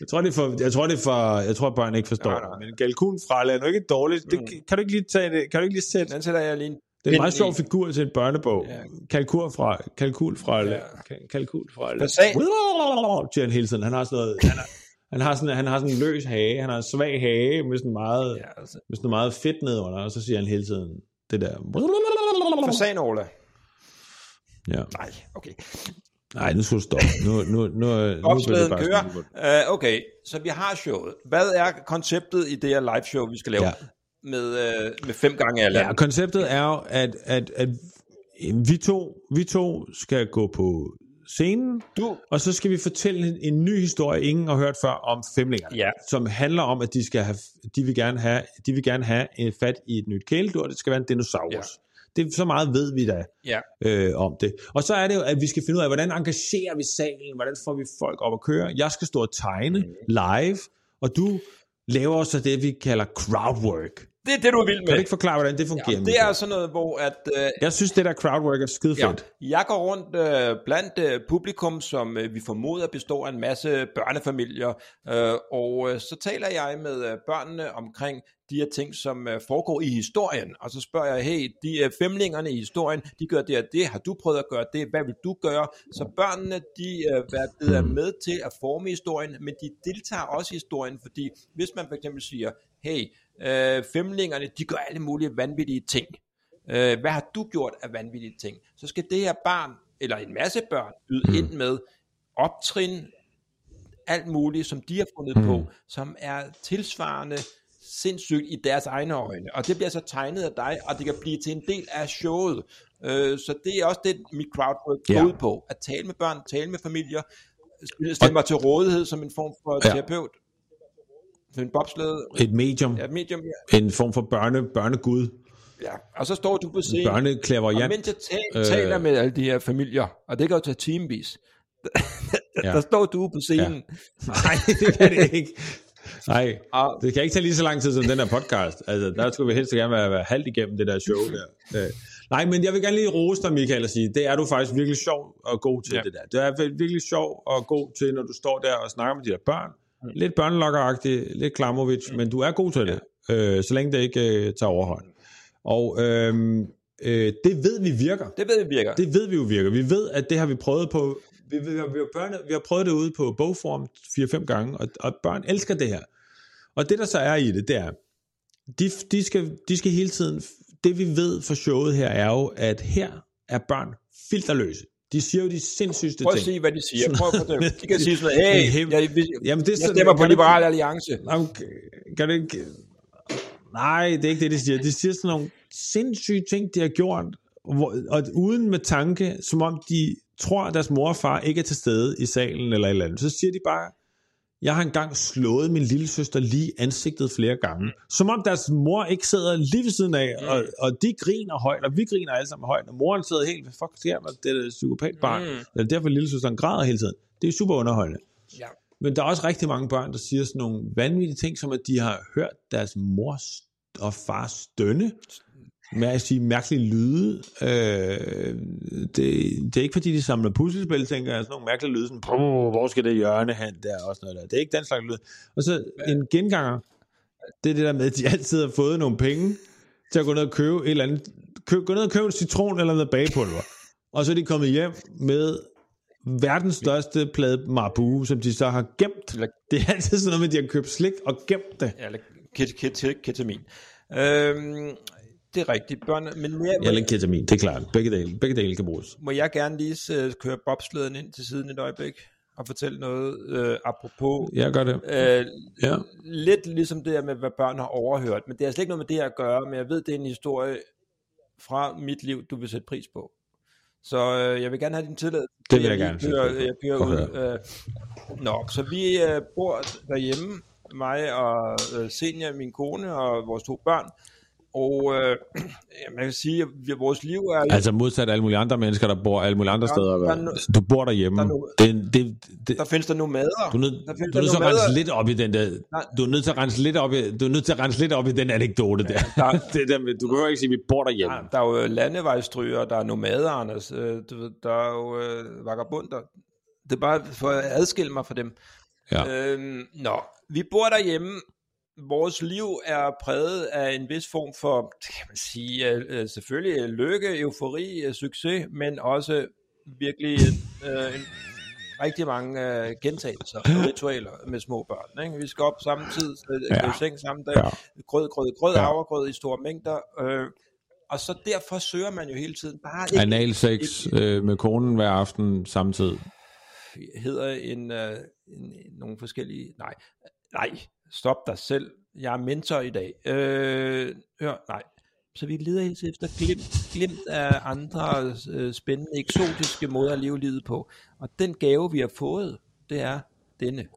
jeg tror, det er for, jeg tror, det er for, jeg tror, børn ikke forstår Nej, nej. det. Men kalkunfralle er nu ikke et dårligt. Det, kan du ikke lige tage det? Kan du ikke lige sætte Den sætter jeg lige en det er en meget sjov figur til en børnebog. Ja. Fra, kalkul fra, Ja. kalkul fra, siger han hele tiden. Han har sådan noget, han, har, han har sådan, han har sådan en løs hage, han har en svag hage med sådan meget, ja. Altså. med sådan meget fedt nedenunder, og så siger han hele tiden det der. Fasan-Ola. Ja. Nej, okay. Nej, nu skal du stoppe. Nu, nu, nu, nu, Opslaget bare kører. Uh, okay, så vi har showet. Hvad er konceptet i det her live show, vi skal lave? Ja. Med, uh, med fem gange alle. Ja, konceptet er jo, at, at, at vi, to, vi to skal gå på scenen, Du, Og så skal vi fortælle en, en ny historie, ingen har hørt før om femlingerne, Ja. som handler om, at de skal have, de vil gerne have, de vil gerne have et fat i et nyt kæledyr, det skal være en dinosaurus. Ja. Det så meget ved vi da ja. øh, om det. Og så er det jo, at vi skal finde ud af, hvordan engagerer vi salen, hvordan får vi folk op at køre. Jeg skal stå og tegne Mm. live, og du laver så det, vi kalder crowdwork. Det er det, du er vild Kan du med. ikke forklare, hvordan det fungerer? Ja, det er sådan noget, hvor at, uh, Jeg synes, det der crowdwork er skide ja, fedt. jeg går rundt uh, blandt uh, publikum, som uh, vi formoder består af en masse børnefamilier, uh, og uh, så taler jeg med uh, børnene omkring de her ting, som uh, foregår i historien, og så spørger jeg, hey, de uh, femlingerne i historien, de gør det og det, har du prøvet at gøre det, hvad vil du gøre? Så børnene, de hvad, er med til at forme historien, men de deltager også i historien, fordi hvis man for eksempel siger, hey, uh, femlingerne, de gør alle mulige vanvittige ting, øh, hvad har du gjort af vanvittige ting? Så skal det her barn, eller en masse børn, byde ind med optrin, alt muligt, som de har fundet mm. på, som er tilsvarende sindssygt i deres egne øjne. Og det bliver så tegnet af dig, og det kan blive til en del af showet. Øh, så det er også det, mit crowdwork går Ja. ud på. At tale med børn, tale med familier, stille mig til rådighed som en form for Ja. terapeut. En bobslæde. Et medium, Ja, medium, ja. en form for børne, børnegud, ja. Og så står du på scenen. Og børneklaverjant. mens jeg ta- taler med alle de her familier, og det kan jo tage timevis, der, Ja. der står du på scenen, Nej, det kan det ikke. Nej, og det kan ikke tage lige så lang tid som den her podcast. Altså, der skulle vi helst gerne være, være halvt igennem det der show der. Øh, Nej, men jeg vil gerne lige rose dig, Michael, og sige, det er du faktisk virkelig sjov og god til Ja. ja. det der. Det er vir- virkelig sjov og god til, når du står der og snakker med de der børn. Mm. Lidt børnelokkeragtigt, lidt Klamovic, men du er god til det, øh, så længe det ikke øh, tager overhånd. Og øhm, øh, det ved vi virker. det ved vi virker. Det ved vi jo virker. Vi ved, at det har vi prøvet på. Vi, vi, vi, har, børne, vi har prøvet det ude på bogform 4-5 gange, og, og børn elsker det her. Og det, der så er i det, det er, de, de, skal, de skal hele tiden... Det, vi ved for showet her, er jo, at her er børn filterløse. De siger jo de sindssygste Prøv at ting. sige, hvad de siger. Prøv at dem. De kan sige sådan noget, hey, jeg, jeg, Jamen, det er jeg sådan- stemmer på Liberal Alliance. Jamen, kan du ikke... Nej, det er ikke det, de siger. De siger sådan nogle sindssyge ting, de har gjort, hvor, og uden med tanke, som om de tror, at deres mor og far ikke er til stede i salen eller et eller andet. Så siger de bare, jeg har engang slået min lille søster lige ansigtet flere gange. Som om deres mor ikke sidder lige ved siden af, og, og de griner højt, og vi griner alle sammen højt, og moren sidder helt, hvad fuck sker der, det er et psykopatbarn. Mm. Mm. Det er derfor lille søsteren græder hele tiden. Det er super underholdende. Ja. Men der er også rigtig mange børn, der siger sådan nogle vanvittige ting, som at de har hørt deres mor og far stønne med at sige mærkelige lyde. Øh, det, det er ikke fordi, de samler puslespil, tænker jeg, sådan nogle mærkelige lyde, sådan, "Puh, hvor skal det hjørne hen, der og sådan noget der. Det er ikke den slags lyd. Og så en genganger, det er det der med, at de altid har fået nogle penge til at gå ned og købe et eller andet, køb, gå ned og købe en citron eller noget bagepulver. Og så er de kommet hjem med verdens største plade Marabou, som de så har gemt. Det er altid sådan noget med, at de har købt slik og gemt det. Ja, eller ket, ket, ketamin. Øhm, det er rigtigt, børn. Men jeg, må, Eller ketamin, det er klart. Begge dele, begge dele kan bruges. må jeg gerne lige uh, køre bobslæden ind til siden et øjeblik og fortælle noget øh, apropos Jeg gør det. øh, Ja. lidt ligesom det her med, hvad børn har overhørt, men det har slet ikke noget med det her at gøre, men jeg ved, det er en historie fra mit liv, du vil sætte pris på. Så øh, jeg vil gerne have din tilladelse. Det vil jeg lige gerne kører, jeg kører ud. Øh, nå, så vi øh, bor derhjemme, mig og øh, Senja, min kone og vores to børn. Og øh, ja, man kan sige, at vores liv er jo... Altså modsat alle mulige andre mennesker, der bor alle mulige andre Der- steder. der er no- du bor derhjemme. der er no- det, det, det, der findes der nomader. du er nødt, der findes du er nødt til at rense lidt op i den der. Nej. Du er nødt til at rense lidt op i, du er nødt til at rense lidt op i den anekdote der. der- det der med, du behøver ikke sige, at vi bor derhjemme. Ja, der er jo landevejstryger, der er nomader, Anders. Øh, der er jo øh, vagabunder. Det er bare for at adskille mig fra dem. Ja. Øhm, nå, vi bor derhjemme. Vores liv er præget af en vis form for, kan man sige, øh, øh, selvfølgelig lykke, eufori, øh, succes, men også virkelig øh, en, rigtig mange øh, gentagelser og ritualer med små børn. Ikke? Vi skal op samme tid, øh, Ja. gå i seng samme dag, Ja. grød, grød, grød, Ja. havregrød i store mængder. Øh, og så derfor søger man jo hele tiden bare ikke Analsex øh, med konen hver aften samtidig. hedder en, øh, en, en nogle forskellige... Nej, nej, stop dig selv. Jeg er mentor i dag. Øh, hør, nej. Så vi leder helt efter glimt, glimt af andre øh, spændende, eksotiske måder at leve livet på. Og den gave, vi har fået, det er denne.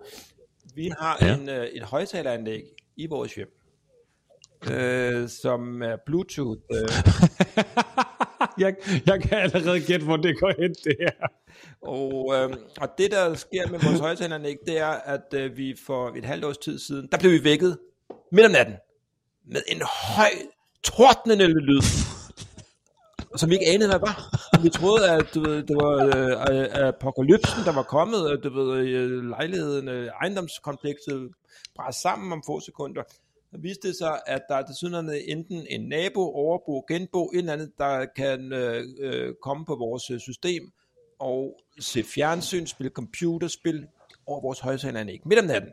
Vi har Ja. ja. en, øh, et højtaleranlæg i vores hjem, øh, som er Bluetooth. Øh, jeg, jeg kan allerede gætte, hvor det går hen, det her. Og, øh, og det, der sker med vores højtaleranlæg, det er, at øh, vi for et halvt års tid siden, der blev vi vækket midt om natten med en høj, tordnende lyd, som vi ikke anede, hvad var. Vi troede, at du ved, det var øh, øh apokalypsen, der var kommet, at du ved, øh, lejligheden, øh, ejendomskomplekset brændte sammen om få sekunder der viste det sig, at der er tilsyneladende enten en nabo, overbo, genbo, et eller andet, der kan øh, øh komme på vores øh, system og se fjernsyn, spille computerspil over vores højtaleranlæg midt om natten.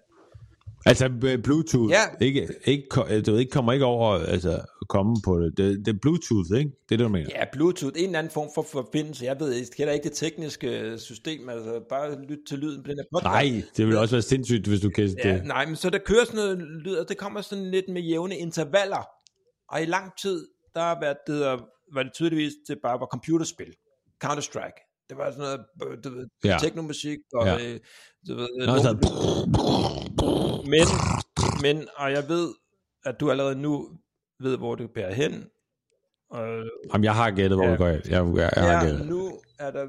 Altså øh, Bluetooth, Ja. ikke, ikke, øh, du ved, ikke kommer ikke over altså, komme på det. det. Det er Bluetooth, ikke? Det er det, du mener. Ja, Bluetooth, en eller anden form for forbindelse. Jeg ved, jeg kender ikke det tekniske system, altså bare lyt til lyden på den her podcast. Nej, det vil også være sindssygt, hvis du kan Ja, det. nej, men så der kører sådan noget lyd, og det kommer sådan lidt med jævne intervaller. Og i lang tid, der har været det, var det tydeligvis, det bare var computerspil. Counter-Strike. Det var sådan noget, du ved, Ja. teknomusik, og Ja. øh, du ved, Nå, nogen- så, men, men, og jeg ved, at du allerede nu ved, hvor det bærer hen. Og jamen, jeg har gættet, hvor Ja. det går hen. Jeg, jeg, jeg har ja, gættet. nu er der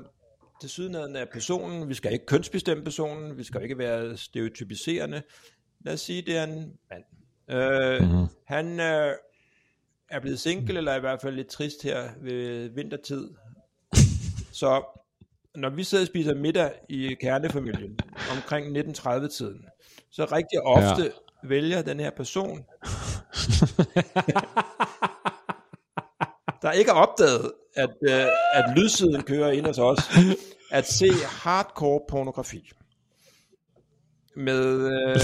til sydenheden af personen, vi skal ikke kønsbestemme personen, vi skal ikke være stereotypiserende. Lad os sige, det er en mand. Øh, Mhm. Han øh, er blevet single, eller i hvert fald lidt trist her ved vintertid. Så når vi sidder og spiser middag i kernefamilien omkring 1930-tiden, så rigtig ofte ja. vælger den her person, der ikke har opdaget, at, øh, at lydsiden kører ind hos os, at se hardcore pornografi. Med, øh,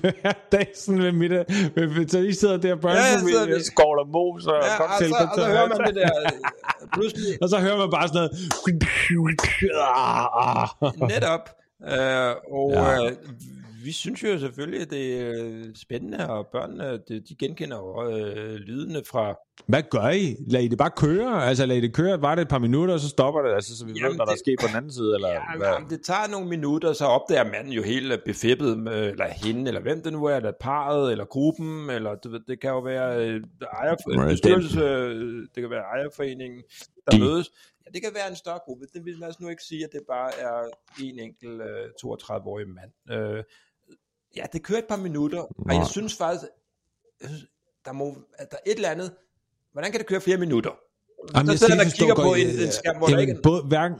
Hver dag sådan ved middag. med- Så I sidder der børnefamilie, sidder ja, vi- skåler mos og ja, og, cocktail så, og så hører man det der, øh, pludselig, Og så hører man bare sådan noget. netop, øh, og ja. øh, vi synes jo selvfølgelig, at det er spændende, og børnene, de, de genkender jo øh, lydene fra, Hvad gør I? Lad I det bare køre? Altså lad I det køre, var det et par minutter, og så stopper det, altså, så vi Jamen, ved, hvad der det- er sket på den anden side? Eller, Ja, hvad? jamen, det tager nogle minutter, så opdager manden jo helt øh, befippet, med, eller hende, eller hvem det nu er, eller parret, eller gruppen, eller ved, det kan jo være øh, ejer, Right, bestyrelse, øh, det kan være ejerforeningen, der De. mødes. Ja, det kan være en større gruppe. Det vil lad os nu ikke sige, at det bare er en enkelt øh, 32-årig mand. Øh, ja, det kører et par minutter, og jeg synes faktisk, jeg synes, der må, at der er et eller andet, hvordan kan det køre flere minutter? Jamen, så sidder der ikke og kigger på en, en skærm, hvor der Jamen, ikke er, både, hverken,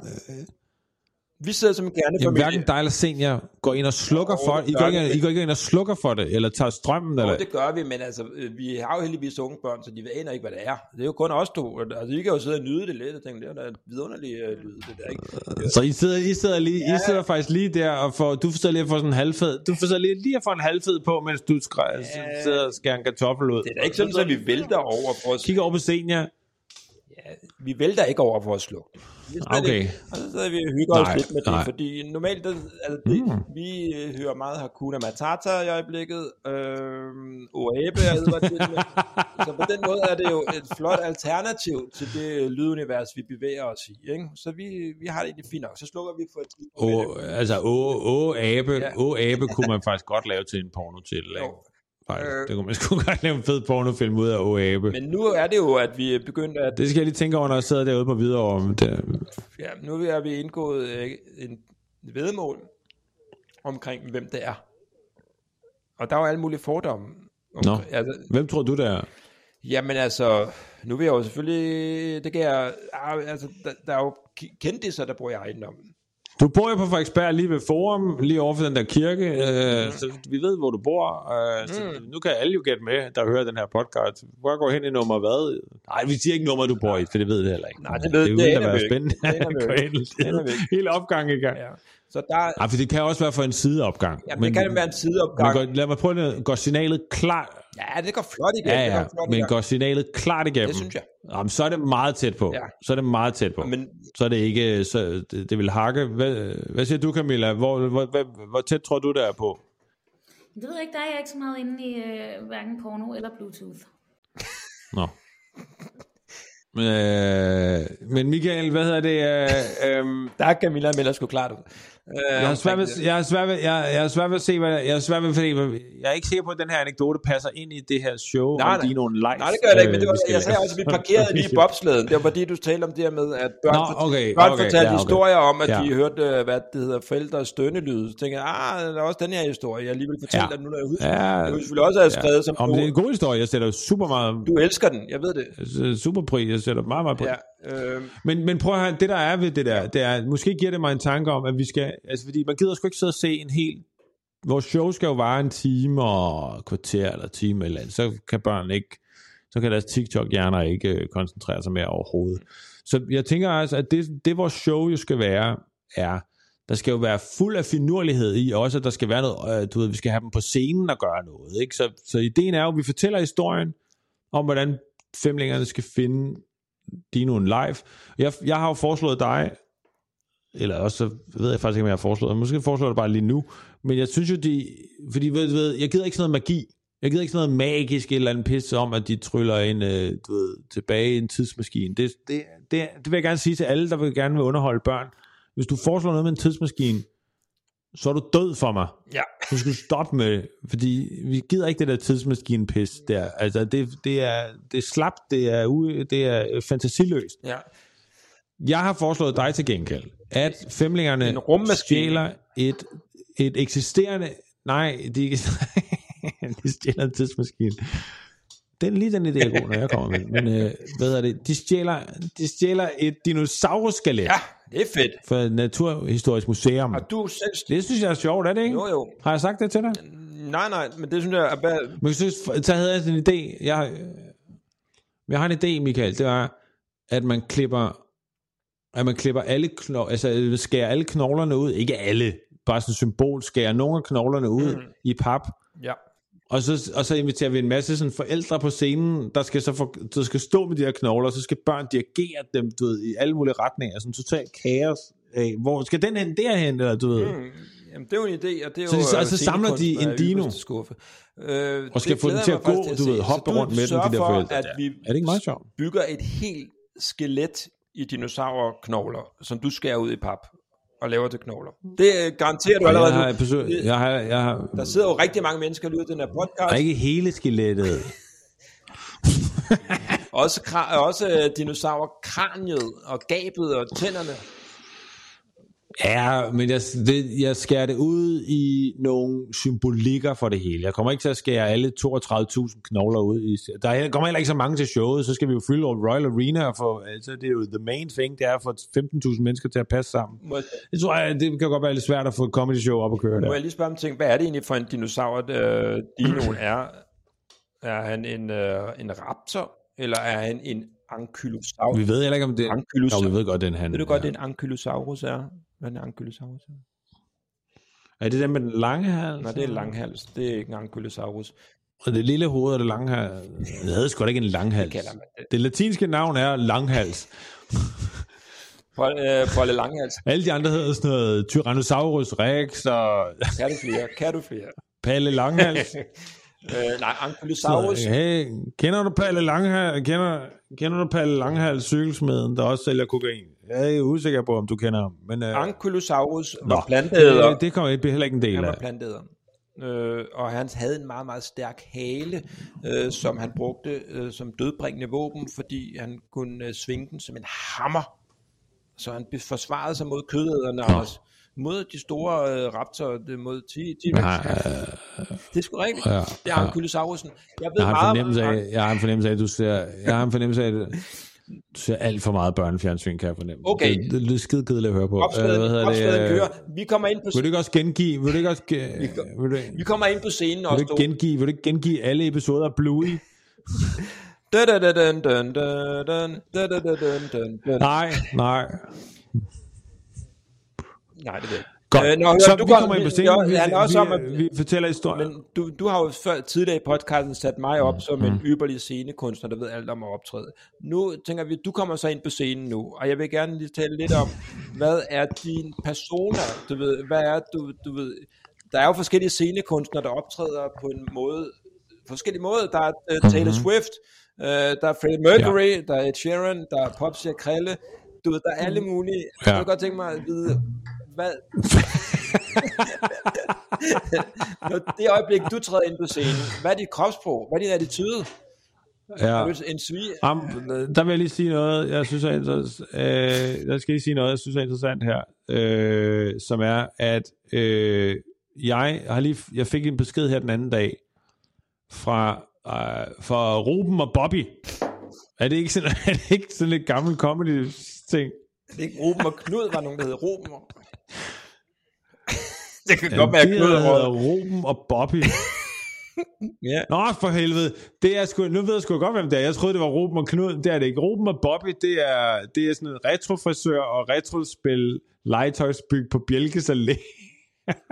vi sidder som en jamen, kernefamilie. hverken dig eller senior går ind og slukker Jo, for det I går, ikke. I går ikke ind og slukker for det, eller tager strømmen, Jo, eller? det gør vi, men altså, øh, vi har jo heldigvis unge børn, så de aner ikke, hvad det er. Det er jo kun os to. Altså, I kan jo sidde og nyde det lidt, og tænke, det er da et vidunderligt uh, lyd, det der, ikke? Så I sidder, I sidder, lige, I sidder faktisk lige der, og får, du forsøger lige at få sådan en halvfed, du forsøger lige, lige at få en halvfed på, mens du skræ, Ja. sidder og skærer en kartoffel ud. Det er da ikke sådan, at vi vælter over for os. Kigger over på senior. Vi vælter ikke over for at slukke det. Okay. Ikke, og så sidder vi og hygger os Nej, lidt med det, nej. fordi normalt, der, altså, det, Mm. vi øh, hører meget Hakuna Matata i øjeblikket, øh, Oabe er til med. Så på den måde er det jo et flot alternativ til det lydunivers, vi bevæger os i. Ikke? Så vi, vi har det egentlig fint nok. Så slukker vi for et det. Åh, altså, åh, åh, abe, Ja. åh, abe kunne man faktisk godt lave til en pornotitel, ikke? Jo. Nej, øh, det kunne man sgu godt lave en fed pornofilm ud af Oabe. Men nu er det jo, at vi er begyndt at... Det skal jeg lige tænke over, når jeg sidder derude på Hvidovre. Det, Ja, nu er vi indgået øh, en vedmål omkring, hvem det er. Og der er jo alle mulige fordomme. Nå. Omkring, altså, hvem tror du, det er? jamen altså, nu vil jeg jo selvfølgelig... Det kan jeg... ah, Altså, der, der er jo kendtiser, der bor i ejendommen. Du bor jo på Frederiksberg lige ved Forum, lige over for den der kirke, øh, så vi ved, hvor du bor. Øh, så nu kan alle jo gætte med, der hører den her podcast. Hvor går hen i nummer hvad? Nej, vi siger ikke nummer, du bor i, for det ved det heller ikke. Nej, det ved- det, det det aner være vi spændende. Det vi Gå Det vi ikke. Hele opgang i gang. Ja. Så der... Nej, for det kan også være for en sideopgang. Jamen, det kan være en men sideopgang. går, lad mig prøve det. Går signalet klart? Ja, det går flot igen. Ja, det ja, går flot men igen. går signalet klart igennem? Det synes jeg. Jamen, så er det meget tæt på. Ja. Så er det meget tæt på. Men Så er det ikke, så det, det vil hakke. Hvad, hvad siger du, Camilla? Hvor, hvor, hvor, hvor tæt tror du, der er på? Det ved jeg ikke, der er jeg ikke så meget inde i øh, hverken porno eller Bluetooth. Nå. Men, øh, men Michael, hvad hedder det? Øh, øh, der er Camilla melder sgu klart ud. Øh, jeg har svært ved, jeg har svært ved, jeg, jeg har svært ved at se, hvad, jeg har svært ved, fordi jeg er ikke sikker på, at den her anekdote passer ind i det her show Nej, om nej. Dinoen Live. Nej, det gør det ikke, men det var, øh, jeg sagde også, at vi parkerede lige i bobslæden. Det var fordi, du talte om det her med, at børn, Nå, fort- okay, børn okay, fortalte ja, okay. historier om, at Ja. de hørte, øh, hvad det hedder, forældres stønnelyde. Så tænkte jeg, ah, der er også den her historie, jeg alligevel fortælle Ja. dig nu, når jeg husker. Ja, Jeg kunne selvfølgelig også have skrevet som Om det er en god historie, jeg sætter super meget, du elsker den, jeg ved det. super pris, jeg sætter meget, meget pris. Ja, øh, Men, men prøv at høre, det der er ved det der, det er, måske giver det mig en tanke om, at vi skal, altså fordi man gider sgu ikke sidde og se en hel, vores show skal jo vare en time og et kvarter eller time eller andet, så kan børn ikke, så kan deres TikTok-hjerner ikke øh, koncentrere sig mere overhovedet. Så jeg tænker altså, at det, det vores show jo skal være, er, der skal jo være fuld af finurlighed i, også at der skal være noget, øh, du ved, vi skal have dem på scenen og gøre noget, ikke? Så, så ideen er jo, at vi fortæller historien om, hvordan femlingerne skal finde Dinoen live. Jeg, jeg har jo foreslået dig, eller også så ved jeg faktisk ikke, om jeg har foreslået, måske foreslår jeg det bare lige nu, men jeg synes jo, de, fordi ved, ved, jeg gider ikke sådan noget magi, jeg gider ikke sådan noget magisk eller andet pis om, at de tryller en, øh, du ved, tilbage i en tidsmaskine. Det, det, det, det vil jeg gerne sige til alle, der vil gerne vil underholde børn. Hvis du foreslår noget med en tidsmaskine, så er du død for mig. ja. Du skal stoppe med det, fordi vi gider ikke det der tidsmaskine-pis der. Altså, det, det, er, det er slapt, det er, u, det er fantasiløst. ja. Jeg har foreslået dig til gengæld, at femlingerne En rummaskine. stjæler et, et eksisterende... Nej, de, de stjæler en tidsmaskine. Den, lige den idé er god, når jeg kommer med. Men øh, hvad er det? De stjæler, de stjæler et dinosauruskelet ja, det er fedt. fra Naturhistorisk Museum. Og du selv... Det synes jeg er sjovt, er det ikke? Jo, jo. Har jeg sagt det til dig? Nej, nej, men det synes jeg er... bare- Men jeg synes, så havde jeg sådan en idé. Jeg, jeg har en idé, Michael. Det var, at man klipper, at man klipper alle knogler, altså skærer alle knoglerne ud. Ikke alle, bare sådan symbol, skærer nogle af knoglerne ud mm. i pap. Ja. Og så, og så inviterer vi en masse sådan forældre på scenen, der skal så for, der skal stå med de her knogler, og så skal børn dirigere dem du ved, i alle mulige retninger. Sådan totalt kaos. Af, hvor skal den hen derhen? Eller, du ved. Mm. Jamen, det er jo en idé, og det er Så jo... så- øh, så samler de en dino. Skuffe. Øh, Og skal få den til at gå, du til at ved, se. hoppe du rundt med den, de der for, forældre at vi Er det ikke meget sjovt? bygger et helt skelet i dinosaurknogler, som du skærer ud i pap og laver til knogler. Det øh, garanterer du allerede Jeg har, nu. besøg, jeg har, jeg har, Der sidder jo rigtig mange mennesker lige ud i den her podcast. og ikke hele skelettet. Også, også øh, dinosaurkraniet og gabet og tænderne. Ja, men jeg, det, jeg skærer det ud i nogle symbolikker for det hele. Jeg kommer ikke til at skære alle 32.000 knogler ud. I, der er- kommer heller ikke så mange til showet, så skal vi jo fylde Royal Arena, og få, altså det er jo the main thing, det er at få 15.000 mennesker til at passe sammen. Må, Det tror jeg, det kan godt være lidt svært at få et comedy show op at køre må der. jeg lige spørge om ting? Hvad er det egentlig for en dinosaur, øh, dinoen er? Er han en, øh, en raptor, eller er han en ankylosaurus? Vi ved heller ikke, om det... Ankylosaurus. Jo, vi ved godt, den han... Ved du godt, ja. det er en ankylosaurus er? Hvad er en ankylosaurus er? Det den med den lange hals? Nej, det er langhals. Det er ikke en ankylosaurus. Og det lille hoved og det lange hals. Det hedder sgu da ikke en langhals. man det. Det latinske navn er langhals. Polle, øh, Polle Langhals. Alle de andre hedder sådan noget Tyrannosaurus rex og Kan du flere? Kan du flere? Palle Langhals. Øh, nej, ankylosaurus. hey, kender du Palle Langhals? Kender, kender du Palle Langhals cykelsmeden, der også sælger kokain? Jeg er usikker på, om du kender ham. Men, uh, Ankylosaurus Nå, var planteæder. det, det kommer jeg heller ikke en del Han var af. planteæder. øh, og han havde en meget, meget stærk hale, øh, som han brugte øh, som dødbringende våben, fordi han kunne øh, svinge den som en hammer. Så han forsvarede sig mod kødæderne også. Mod de store øh, raptorer, mod T-Rex. Øh, Det er sgu rigtigt. Ja, det er ham ja. Kyllosaurusen. Jeg ved jeg har meget, af, jeg har en fornemmelse af, at du ser, jeg har en fornemmelse af, at ser alt for meget børnefjernsyn, kan jeg fornemme. Okay. Det, lyder det skide kedeligt at høre på. Opslaget, øh, Hvad hedder det? Vi kommer ind på... Vil du ikke også gengive... Vil du ikke også, vi, kom, du, vi kommer ind på scenen også, vil du, gengive, vil du ikke gengive alle episoder af Bluey? nej, nej. Nej, det ved jeg ikke. Godt. Øh, nå, hør, så du vi kom- kommer ind på vi- scenen, vi, han er også om, vi, at- vi fortæller historier. Men du, du har jo før, tidligere i podcasten sat mig Mm, op som en ypperlig scenekunstner, der ved alt om at optræde. Nu tænker vi, du kommer så ind på scenen nu, og jeg vil gerne lige tale lidt om, hvad er din persona? Du ved, hvad er du, du ved, der er jo forskellige scenekunstnere, der optræder på en måde, forskellige måder. Der er uh, Taylor Mhm. Swift, uh, der er Freddie Mercury, ja. der er Ed Sheeran, der er Popsi og Krille. Du ved, der er alle mulige. Ja. Jeg kunne godt tænke mig at vide, hvad... Når det øjeblik, du træder ind på scenen, hvad er dit kropsprog? Hvad er din attitude? Ja. En svig? Am, der vil jeg lige sige noget, jeg synes er interessant, øh, jeg skal lige sige noget, jeg synes er interessant her, øh, som er, at øh, jeg har lige, jeg fik en besked her den anden dag, fra, øh, fra Ruben og Bobby. Er det ikke sådan, er det ikke sådan lidt gammel comedy ting? Det er ikke Ruben og Knud, var nogen, der hed Ruben. det kan godt være Knud og hedder Ruben. Og Bobby. Ja. Nå, for helvede. Det er sgu, nu ved jeg sgu godt, hvem det er. Jeg troede, det var Ruben og Knud. Det er det ikke. Ruben og Bobby, det er, det er sådan en retrofrisør og retrospil legetøjsbyg på Bjelkes Allé.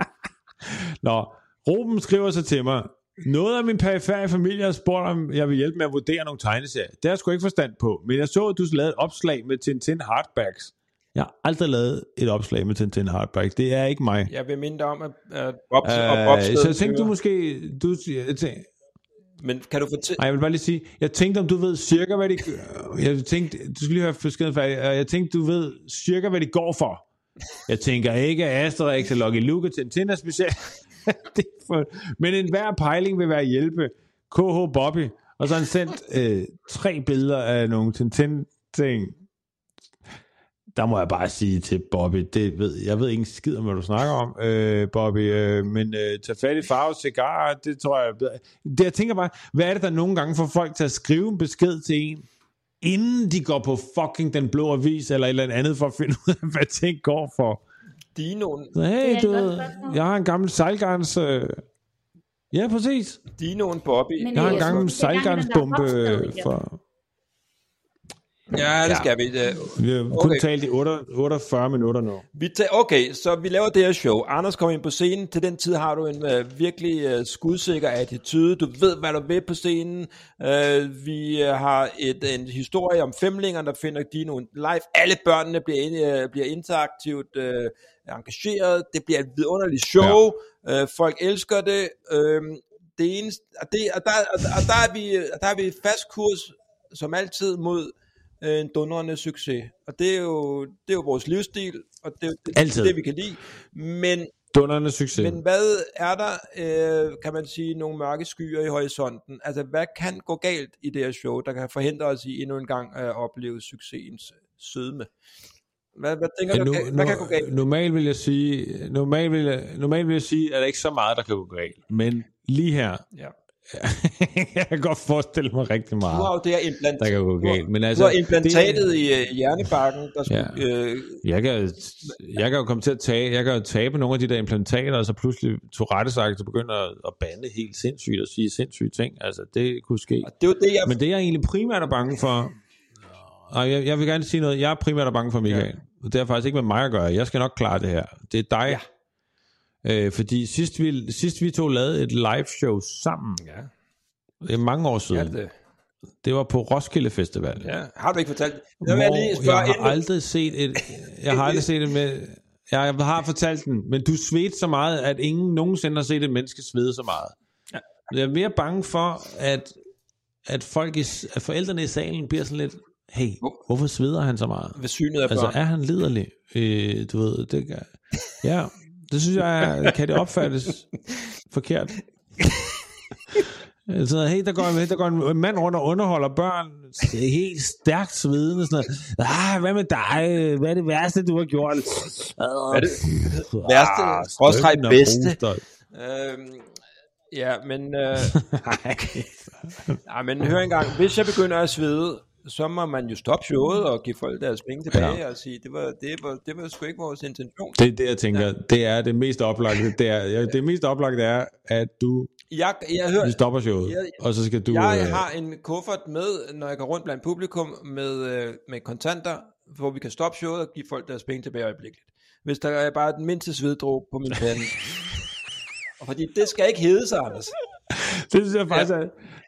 Nå, Ruben skriver så til mig, noget af min perifære familie har spurgt, om jeg vil hjælpe med at vurdere nogle tegneserier. Det har jeg sgu ikke forstand på, men jeg så, at du lavede et opslag med Tintin Hardbacks. Jeg har aldrig lavet et opslag med Tintin Hardbacks. Det er ikke mig. Jeg vil minde om, at, at Bob, og Øh, Bob så jeg tænkte, du måske... Du, jeg tænkte, Men kan du fortælle... Nej, jeg vil bare lige sige, jeg tænkte, om du ved cirka, hvad de... Jeg tænkte, du skal lige høre beskeden færdig. Jeg tænkte, du ved cirka, hvad de går for. Jeg tænker ikke, at Asterix og Lucky Luke og Tintin er specielt. Det for... Men enhver pejling vil være hjælpe. KH Bobby. Og så har han sendt øh, tre billeder af nogle Tintin-ting. Der må jeg bare sige til Bobby, det ved, jeg ved ikke skid om, hvad du snakker om, øh, Bobby, øh, men øh, tag fat i farve cigar, det tror jeg. Det, jeg tænker bare, hvad er det, der nogle gange får folk til at skrive en besked til en, inden de går på fucking den blå avis, eller et eller andet for at finde ud af, hvad ting går for. Dinoen. Hey, du, jeg har en gammel sejlgarns... Øh... Ja, præcis. Dinoen Bobby. Men jeg har en gammel sejlgarnsbombe øh, for... Ja, det Ja. skal vi. øh, Vi har kun Okay. talt i 8 48 minutter nu. Vi tager, okay, så vi laver det her show. Anders kommer ind på scenen. Til den tid har du en uh, virkelig uh, skudsikker attitude. Du ved, hvad du vil på scenen. Uh, vi uh, har et, en historie om femlinger, der finder Dino live. Alle børnene bliver, ind, uh, bliver interaktivt uh, engageret. Det bliver et vidunderligt show. Ja. Uh, folk elsker det. Uh, det eneste, og, det, og, der, og, og der, er vi, der er vi fast kurs, som altid, mod øh, en dundrende succes. Og det er jo, det er jo vores livsstil, og det er jo det, Altid. det, vi kan lide. Men, Dunderende succes. men hvad er der, øh, kan man sige, nogle mørke skyer i horisonten? Altså, hvad kan gå galt i det her show, der kan forhindre os i endnu en gang at opleve succesens sødme? Hvad, hvad tænker Ja, du, nu, kan- hvad kan gå galt? Normalt vil jeg sige, normalt vil jeg, normalt vil jeg sige, at der ikke så meget, der kan gå galt. Men lige her, Ja. jeg kan godt forestille mig rigtig Du har meget, jo det her implant, der kan gå du galt. Men du altså, har implantatet det, i øh, hjernebakken, der skulle... Øh, jeg, kan, jeg kan jo komme til at tage, jeg kan jo tabe nogle af de der implantater, og så pludselig Tourette sagt, så begynder at, bande helt sindssygt og sige sindssyge ting. Altså, det kunne ske. og det er jo det, jeg... Men det jeg egentlig primært er bange for, og jeg, jeg vil gerne sige noget, jeg er primært er bange for Michael. Ja. Det har faktisk ikke med mig at gøre. Jeg skal nok klare det her. Det er dig. Ja. Øh, fordi sidst vi, sidst vi to lavede et live show sammen, Ja, det er mange år siden, ja, det, det var på Roskilde Festival. ja. Har du ikke fortalt? Det jeg lige spørge jeg har inden- aldrig set et, jeg har aldrig set det med, jeg har fortalt den, men du svedte så meget, at ingen nogensinde har set et menneske svede så meget. Ja. Jeg er mere bange for, at, at, folk i, at forældrene i salen bliver sådan lidt, hey, Hvor- hvorfor sveder han så meget? ved synet af Altså, er han liderlig? Øh, du ved, det kan, ja, det synes jeg, er- kan det opfattes. forkert. Så hey, der går, der går en mand rundt og underholder børn, helt stærkt svidende, sådan noget. Ah, hvad med dig? Hvad er det værste, du har gjort? Hvad er det værste, skråstreg bedste? Øhm, ja, men... Øh, ja, men hør engang, hvis jeg begynder at svede, så må man jo stoppe showet og give folk deres penge tilbage ja. og sige, det var, det, var, det var sgu ikke vores intention. Det er det, jeg tænker. Ja. Det er det mest oplagte. Det, er, det mest oplagte er, at du jeg, jeg hører, vi stopper showet, jeg, og så skal du... Jeg øh, har en kuffert med, når jeg går rundt blandt publikum, med, øh, med kontanter, hvor vi kan stoppe showet og give folk deres penge tilbage øjeblikkeligt. Hvis der er bare den mindste sveddråb på min pande. og fordi det skal ikke hedde sig, Anders. det synes jeg faktisk ja. er,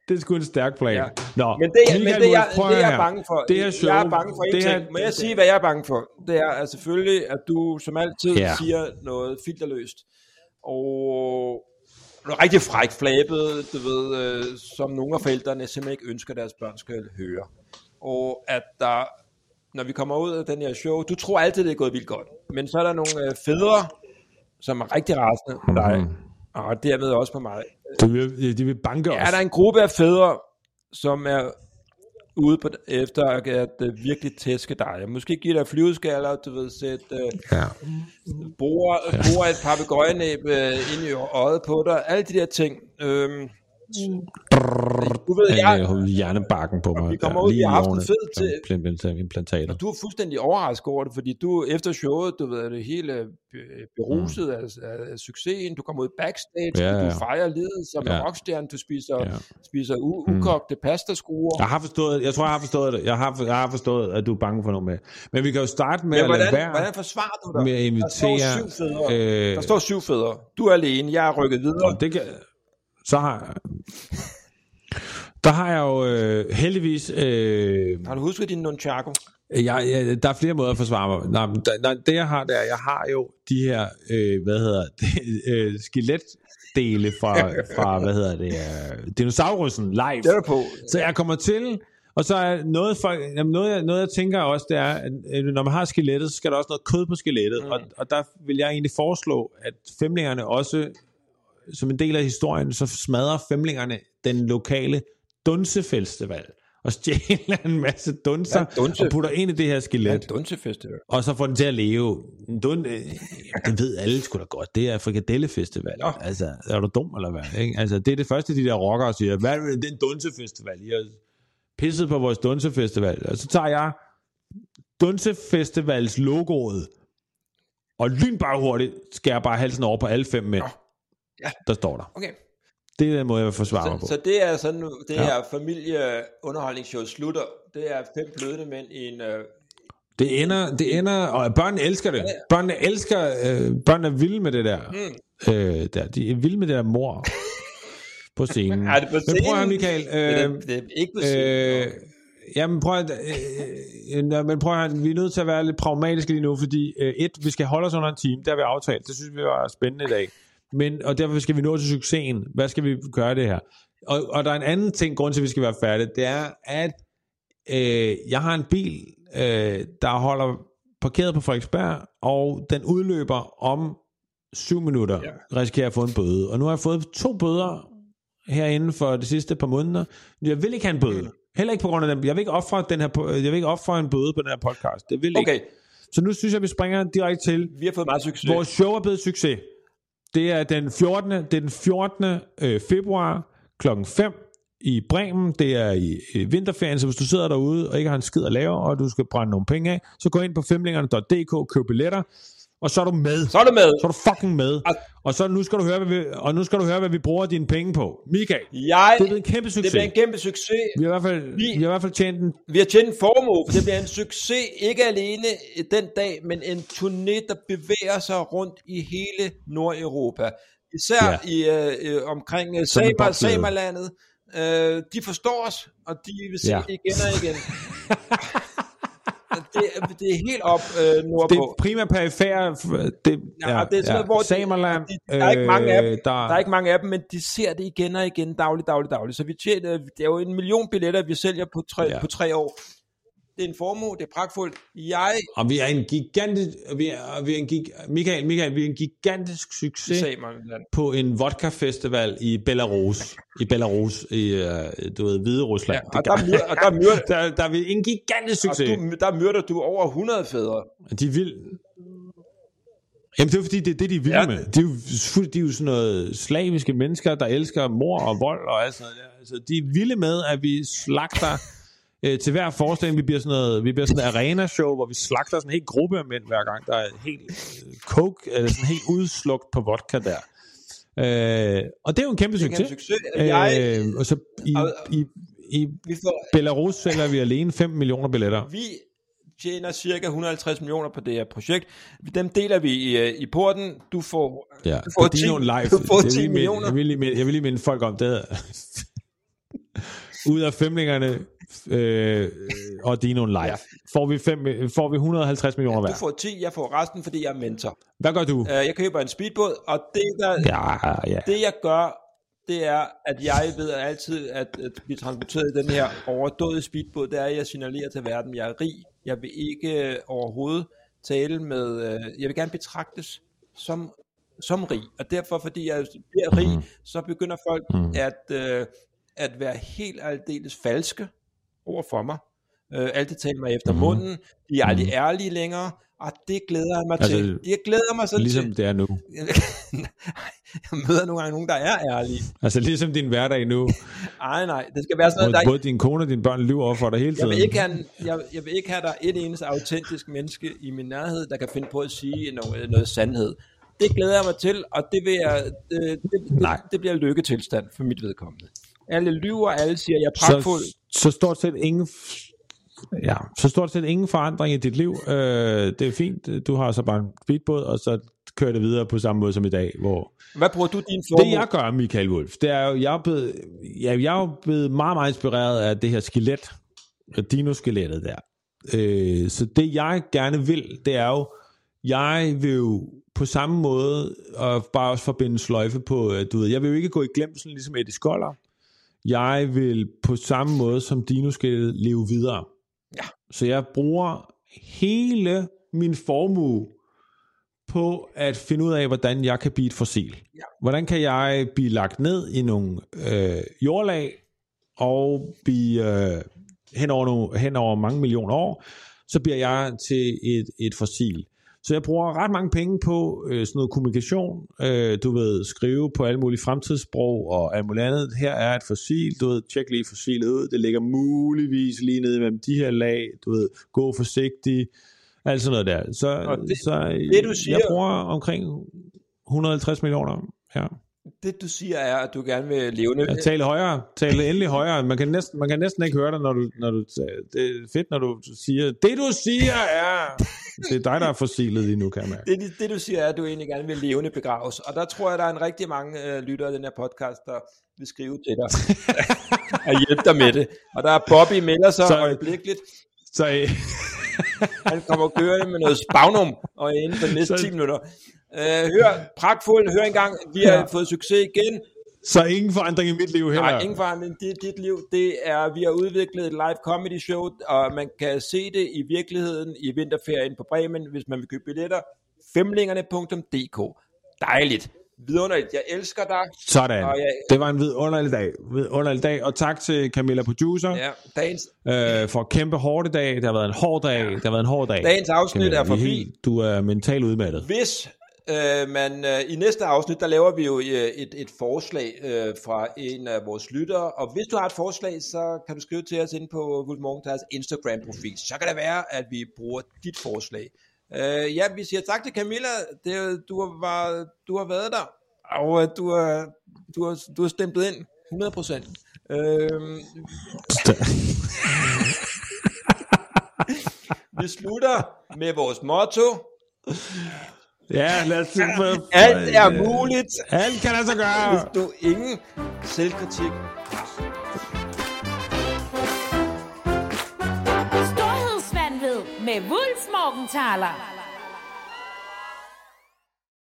det er sgu en stærk plan. Ja. Nå, men det, Michael, men det, jeg, det jeg er bange for, det her show, jeg er bange for det her, Må jeg sige, hvad jeg er bange for? Det er at selvfølgelig, at du som altid ja. siger noget filterløst. Og noget rigtig fræk flabet, du ved, øh, som nogle af forældrene simpelthen ikke ønsker, at deres børn skal høre. Og at der, når vi kommer ud af den her show, du tror altid, det er gået vildt godt. Men så er der nogle øh, fædre, som er rigtig rasende på dig, mm. og dermed også på mig. De vil, de vil banke ja, os. Er der en gruppe af fædre, som er ude på, efter at, uh, virkelig tæske dig. Måske give dig flyveskaller, du ved, sætte uh, ja. bruger, bruger et papegøjenæb uh, ind i øjet på dig. Alle de der ting. Øhm, du ved, jeg, hjernebakken på mig. Vi kommer ud, vi har haft fed til implantater. Og du er fuldstændig overrasket over det, fordi du efter showet, du ved, det hele beruset mm. af, af, succesen, du kommer ud backstage, ja, ja. du fejrer livet som ja. en rockstjerne, du spiser, ja. spiser u- ukogte mm. pastaskruer. Jeg har forstået, jeg tror, jeg har forstået det. Jeg har, jeg har forstået, at du er bange for noget med. Men vi kan jo starte med Men hvordan, at lade være hvordan forsvarer du dig? Med at invitere, der står syv fædre. Øh, der står syv fædre. Du er alene, jeg er rykket videre. Det kan, så har der har jeg jo øh, heldigvis... Øh, har du husket din nunchaku? Jeg, jeg, der er flere måder at forsvare mig. Nej, der, det jeg har der, jeg har jo de her, øh, hvad hedder det, øh, skeletdele fra, fra, hvad hedder det, øh, dinosaurusen live. Det er på. Så jeg kommer til, og så er noget, for, jamen noget, jeg, noget, jeg tænker også, det er, at når man har skelettet, så skal der også noget kød på skelettet, mm. og, og der vil jeg egentlig foreslå, at femlingerne også som en del af historien, så smadrer femlingerne den lokale Dunsefestival og stjæler en masse dunser ja, dunse. og putter ind i det her skelet. Ja, Dunsefestival. Og så får den til at leve. Dun, øh, det ved alle sgu da godt. Det er frikadellefestival. Ja. Altså, er du dum eller hvad? Ikke? Altså, det er det første, de der rockere siger. Hvad er det, det er en Dunsefestival? I har pisset på vores Dunsefestival. Og så tager jeg Dunsefestivals logoet og lyn bare hurtigt skærer bare halsen over på alle fem mænd. Ja. Ja. Der står der. Okay. Det er den måde, jeg forsvare så, mig på. Så det er sådan, det ja. her familieunderholdningsshow slutter. Det er fem blødende mænd i en... Uh... Det ender, det ender, og børnene elsker det. Ja. Børnene elsker, øh, børnene er vilde med det der. Mm. Øh, der. De er vilde med det der mor på scenen. er det på scenen? Men prøv at Michael. Øh, det, er, det er ikke på scenen. Øh, Jamen prøv at, øh, øh, men prøv at, vi er nødt til at være lidt pragmatiske lige nu, fordi øh, et, vi skal holde os under en time, det har vi aftalt, det synes vi var spændende i dag. Men, og derfor skal vi nå til succesen. Hvad skal vi gøre det her? Og, og der er en anden ting, grund til, at vi skal være færdige, det er, at øh, jeg har en bil, øh, der holder parkeret på Frederiksberg, og den udløber om syv minutter, ja. risikerer at få en bøde. Og nu har jeg fået to bøder herinde for de sidste par måneder. Jeg vil ikke have en bøde. Mm. Heller ikke på grund af dem. Jeg vil ikke ofre, den her, jeg vil ikke ofre en bøde på den her podcast. Det vil okay. ikke. Så nu synes jeg, vi springer direkte til. Vi har fået meget succes. Vores show er blevet succes. Det er den 14. Det er den 14. Øh, februar klokken 5 i Bremen. Det er i, i vinterferien, så hvis du sidder derude og ikke har en skid at lave, og du skal brænde nogle penge af, så gå ind på femlingerne.dk, køb billetter og så er du med. Så er du med. Så er du fucking med. Og, og så nu skal du høre, hvad vi, og nu skal du høre, hvad vi bruger dine penge på. Michael, jeg, det er en kæmpe succes. Det bliver en kæmpe succes. Vi har i hvert fald, vi, vi har i hvert fald tjent en... Vi har tjent en formue, for det bliver en succes, ikke alene den dag, men en turné, der bevæger sig rundt i hele Nordeuropa. Især ja. i, øh, øh omkring øh, Samer, Samerlandet. Øh, de forstår os, og de vil se ja. igen og igen. det, det er helt op øh, nordpå. Det er primært perifære. Det, ja, ja, det er sådan ja. hvor Samerland, de, de, der, er ikke mange af dem, der... der er ikke mange af dem, men de ser det igen og igen, dagligt, dagligt, dagligt. Så vi tjener, det er jo en million billetter, vi sælger på tre, ja. på tre år. Det er en formue, det er pragtfuldt. Jeg Og vi er en gigantisk, vi er, vi er en gig, Michael, Michael, vi er en gigantisk succes sagde mig, land. på en vodka festival i Belarus, i Belarus, i, uh, du ved, Hvide Rusland. Ja, og der, myr, og der, myr, der, der er vi en gigantisk og succes. du, der myrder du over 100 fædre. De vil... Jamen det er fordi, det er det, de vilde Ja. med. De er, jo, de er jo sådan noget slaviske mennesker, der elsker mor og vold og alt sådan noget. der. Altså, de er vilde med, at vi slagter øh, til hver forestilling. Vi bliver sådan noget, vi bliver sådan et arena-show, hvor vi slagter sådan en hel gruppe af mænd hver gang, der er helt øh, coke, eller sådan helt udslugt på vodka der. Øh, og det er jo en kæmpe er en succes. succes. Jeg, Øh, og så i, Og- i, i vi, får, Belarus sælger vi alene 5 millioner billetter. vi tjener cirka 150 millioner på det her projekt. Dem deler vi i, øh, i porten. Du får, Ja, du får på Dino 10 Live. Du får Jeg vil 10 lige minde- millioner. Jeg vil, lige minde, jeg vil lige minde folk om det. Ud af femlingerne øh, og Dino Live Ja. får, vi fem, får vi 150 millioner Du hver. får 10, jeg får resten, fordi jeg er mentor. Hvad gør du? Uh, jeg køber en speedbåd, og det, der, Ja, ja. det jeg gør, det er, at jeg ved altid, at, at blive transporteret i den her overdådige speedbåd, det er, at jeg signalerer til verden, jeg er rig. Jeg vil ikke øh, overhovedet tale med, øh, jeg vil gerne betragtes som, som rig. Og derfor, fordi jeg bliver rig, mm. så begynder folk mm. at, øh, at være helt aldeles falske over for mig. Øh, altid tale mig efter mm. munden. De er aldrig mm. ærlige længere. Og det glæder jeg mig Altså, til. Jeg glæder mig så Ligesom til. det er nu. jeg møder nogle gange nogen, der er ærlige. Altså ligesom din hverdag nu, Ej, nej, det skal være sådan noget, der... både din kone og dine børn lyver over for dig hele Jeg vil, tiden. ikke have, jeg, jeg vil ikke have, der er et eneste autentisk menneske i min nærhed, der kan finde på at sige noget, noget sandhed. Det glæder jeg mig til, og det, vil jeg, det, det, det, Nej. det bliver lykketilstand for mit vedkommende. Alle lyver, alle siger, jeg er pragtfuld. så, så stort set ingen ja, så stort set ingen forandring i dit liv. Øh, det er fint. Du har så bare en speedbåd, og så kører det videre på samme måde som i dag, hvor Hvad bruger du din formue? det jeg gør, Michael Wolf, det er jo, jeg er blevet, ja, jeg er jo blevet meget, meget inspireret af det her skelet, dino-skelettet der. Øh, så det jeg gerne vil, det er jo, jeg vil jo på samme måde, og bare også forbinde sløjfe på, øh, du ved, jeg vil jo ikke gå i glemselen ligesom Eddie Skoller. Jeg vil på samme måde som dino-skelettet leve videre. Ja. Så jeg bruger hele min formue på at finde ud af, hvordan jeg kan blive et fossil. Ja. Hvordan kan jeg blive lagt ned i nogle øh, jordlag og blive øh, hen, over nogle, hen over mange millioner år, så bliver jeg til et, et fossil. Så jeg bruger ret mange penge på øh, sådan noget kommunikation, øh, du ved, skrive på alle mulige fremtidssprog og alt muligt andet. Her er et fossil, du ved, tjek lige fossilet ud, det ligger muligvis lige nede mellem de her lag, du ved, gå forsigtigt, alt sådan noget der. Så, Og det- så det, du siger- jeg bruger omkring 150 millioner. Ja. Det du siger er, at du gerne vil leve... Ja, tale højere. Tale endelig højere. Man kan, næsten, man kan næsten ikke høre dig, når du, når du... Det er fedt, når du siger... Det du siger er... Det er dig, der er fossilet lige nu, kan mærke. det, det, det du siger er, at du egentlig gerne vil levende begraves. Og der tror jeg, der er en rigtig mange øh, lyttere af den her podcast, der vil skrive til dig og hjælpe dig med det. Og der er Bobby melder sig Så- så, øjeblikkeligt. Så, Han kommer kørende med noget spagnum, og inden for de næste Så- 10 minutter. Øh, hør, pragtfuld, hør engang, vi har Ja. fået succes igen. så ingen forandring i mit liv heller. Nej, ingen forandring. Det, dit liv, det er, vi har udviklet et live comedy show, og man kan se det i virkeligheden i vinterferien på Bremen, hvis man vil købe billetter. Femlingerne.dk Dejligt. Vidunderligt. Jeg elsker dig. Sådan. Og jeg- Det var en vidunderlig dag. Vidunderlig dag. Og tak til Camilla Producer Ja, dagens, øh, for kæmpe hårdt i dag. Det har været en hård dag. Det har været en hård dag. dagens afsnit Camilla. er forbi. helt- Du er mentalt udmattet. Hvis øh, man øh, i næste afsnit, der laver vi jo øh, et, et forslag øh, fra en af vores lyttere, og hvis du har et forslag, så kan du skrive til os ind på Wolf Morgenthalers Instagram-profil. Så kan det være, at vi bruger dit forslag. Øh, ja, vi siger tak til Camilla. Det, du, har, var, du har været der, og øh, du har, du har, du har stemplet ind 100%. Øh, vi slutter med vores motto. Ja, lad os... Alt er muligt. Alt kan lade sig gøre. Hvis du ingen selvkritik Storhedsvandved med Wulfs Morgenthaler.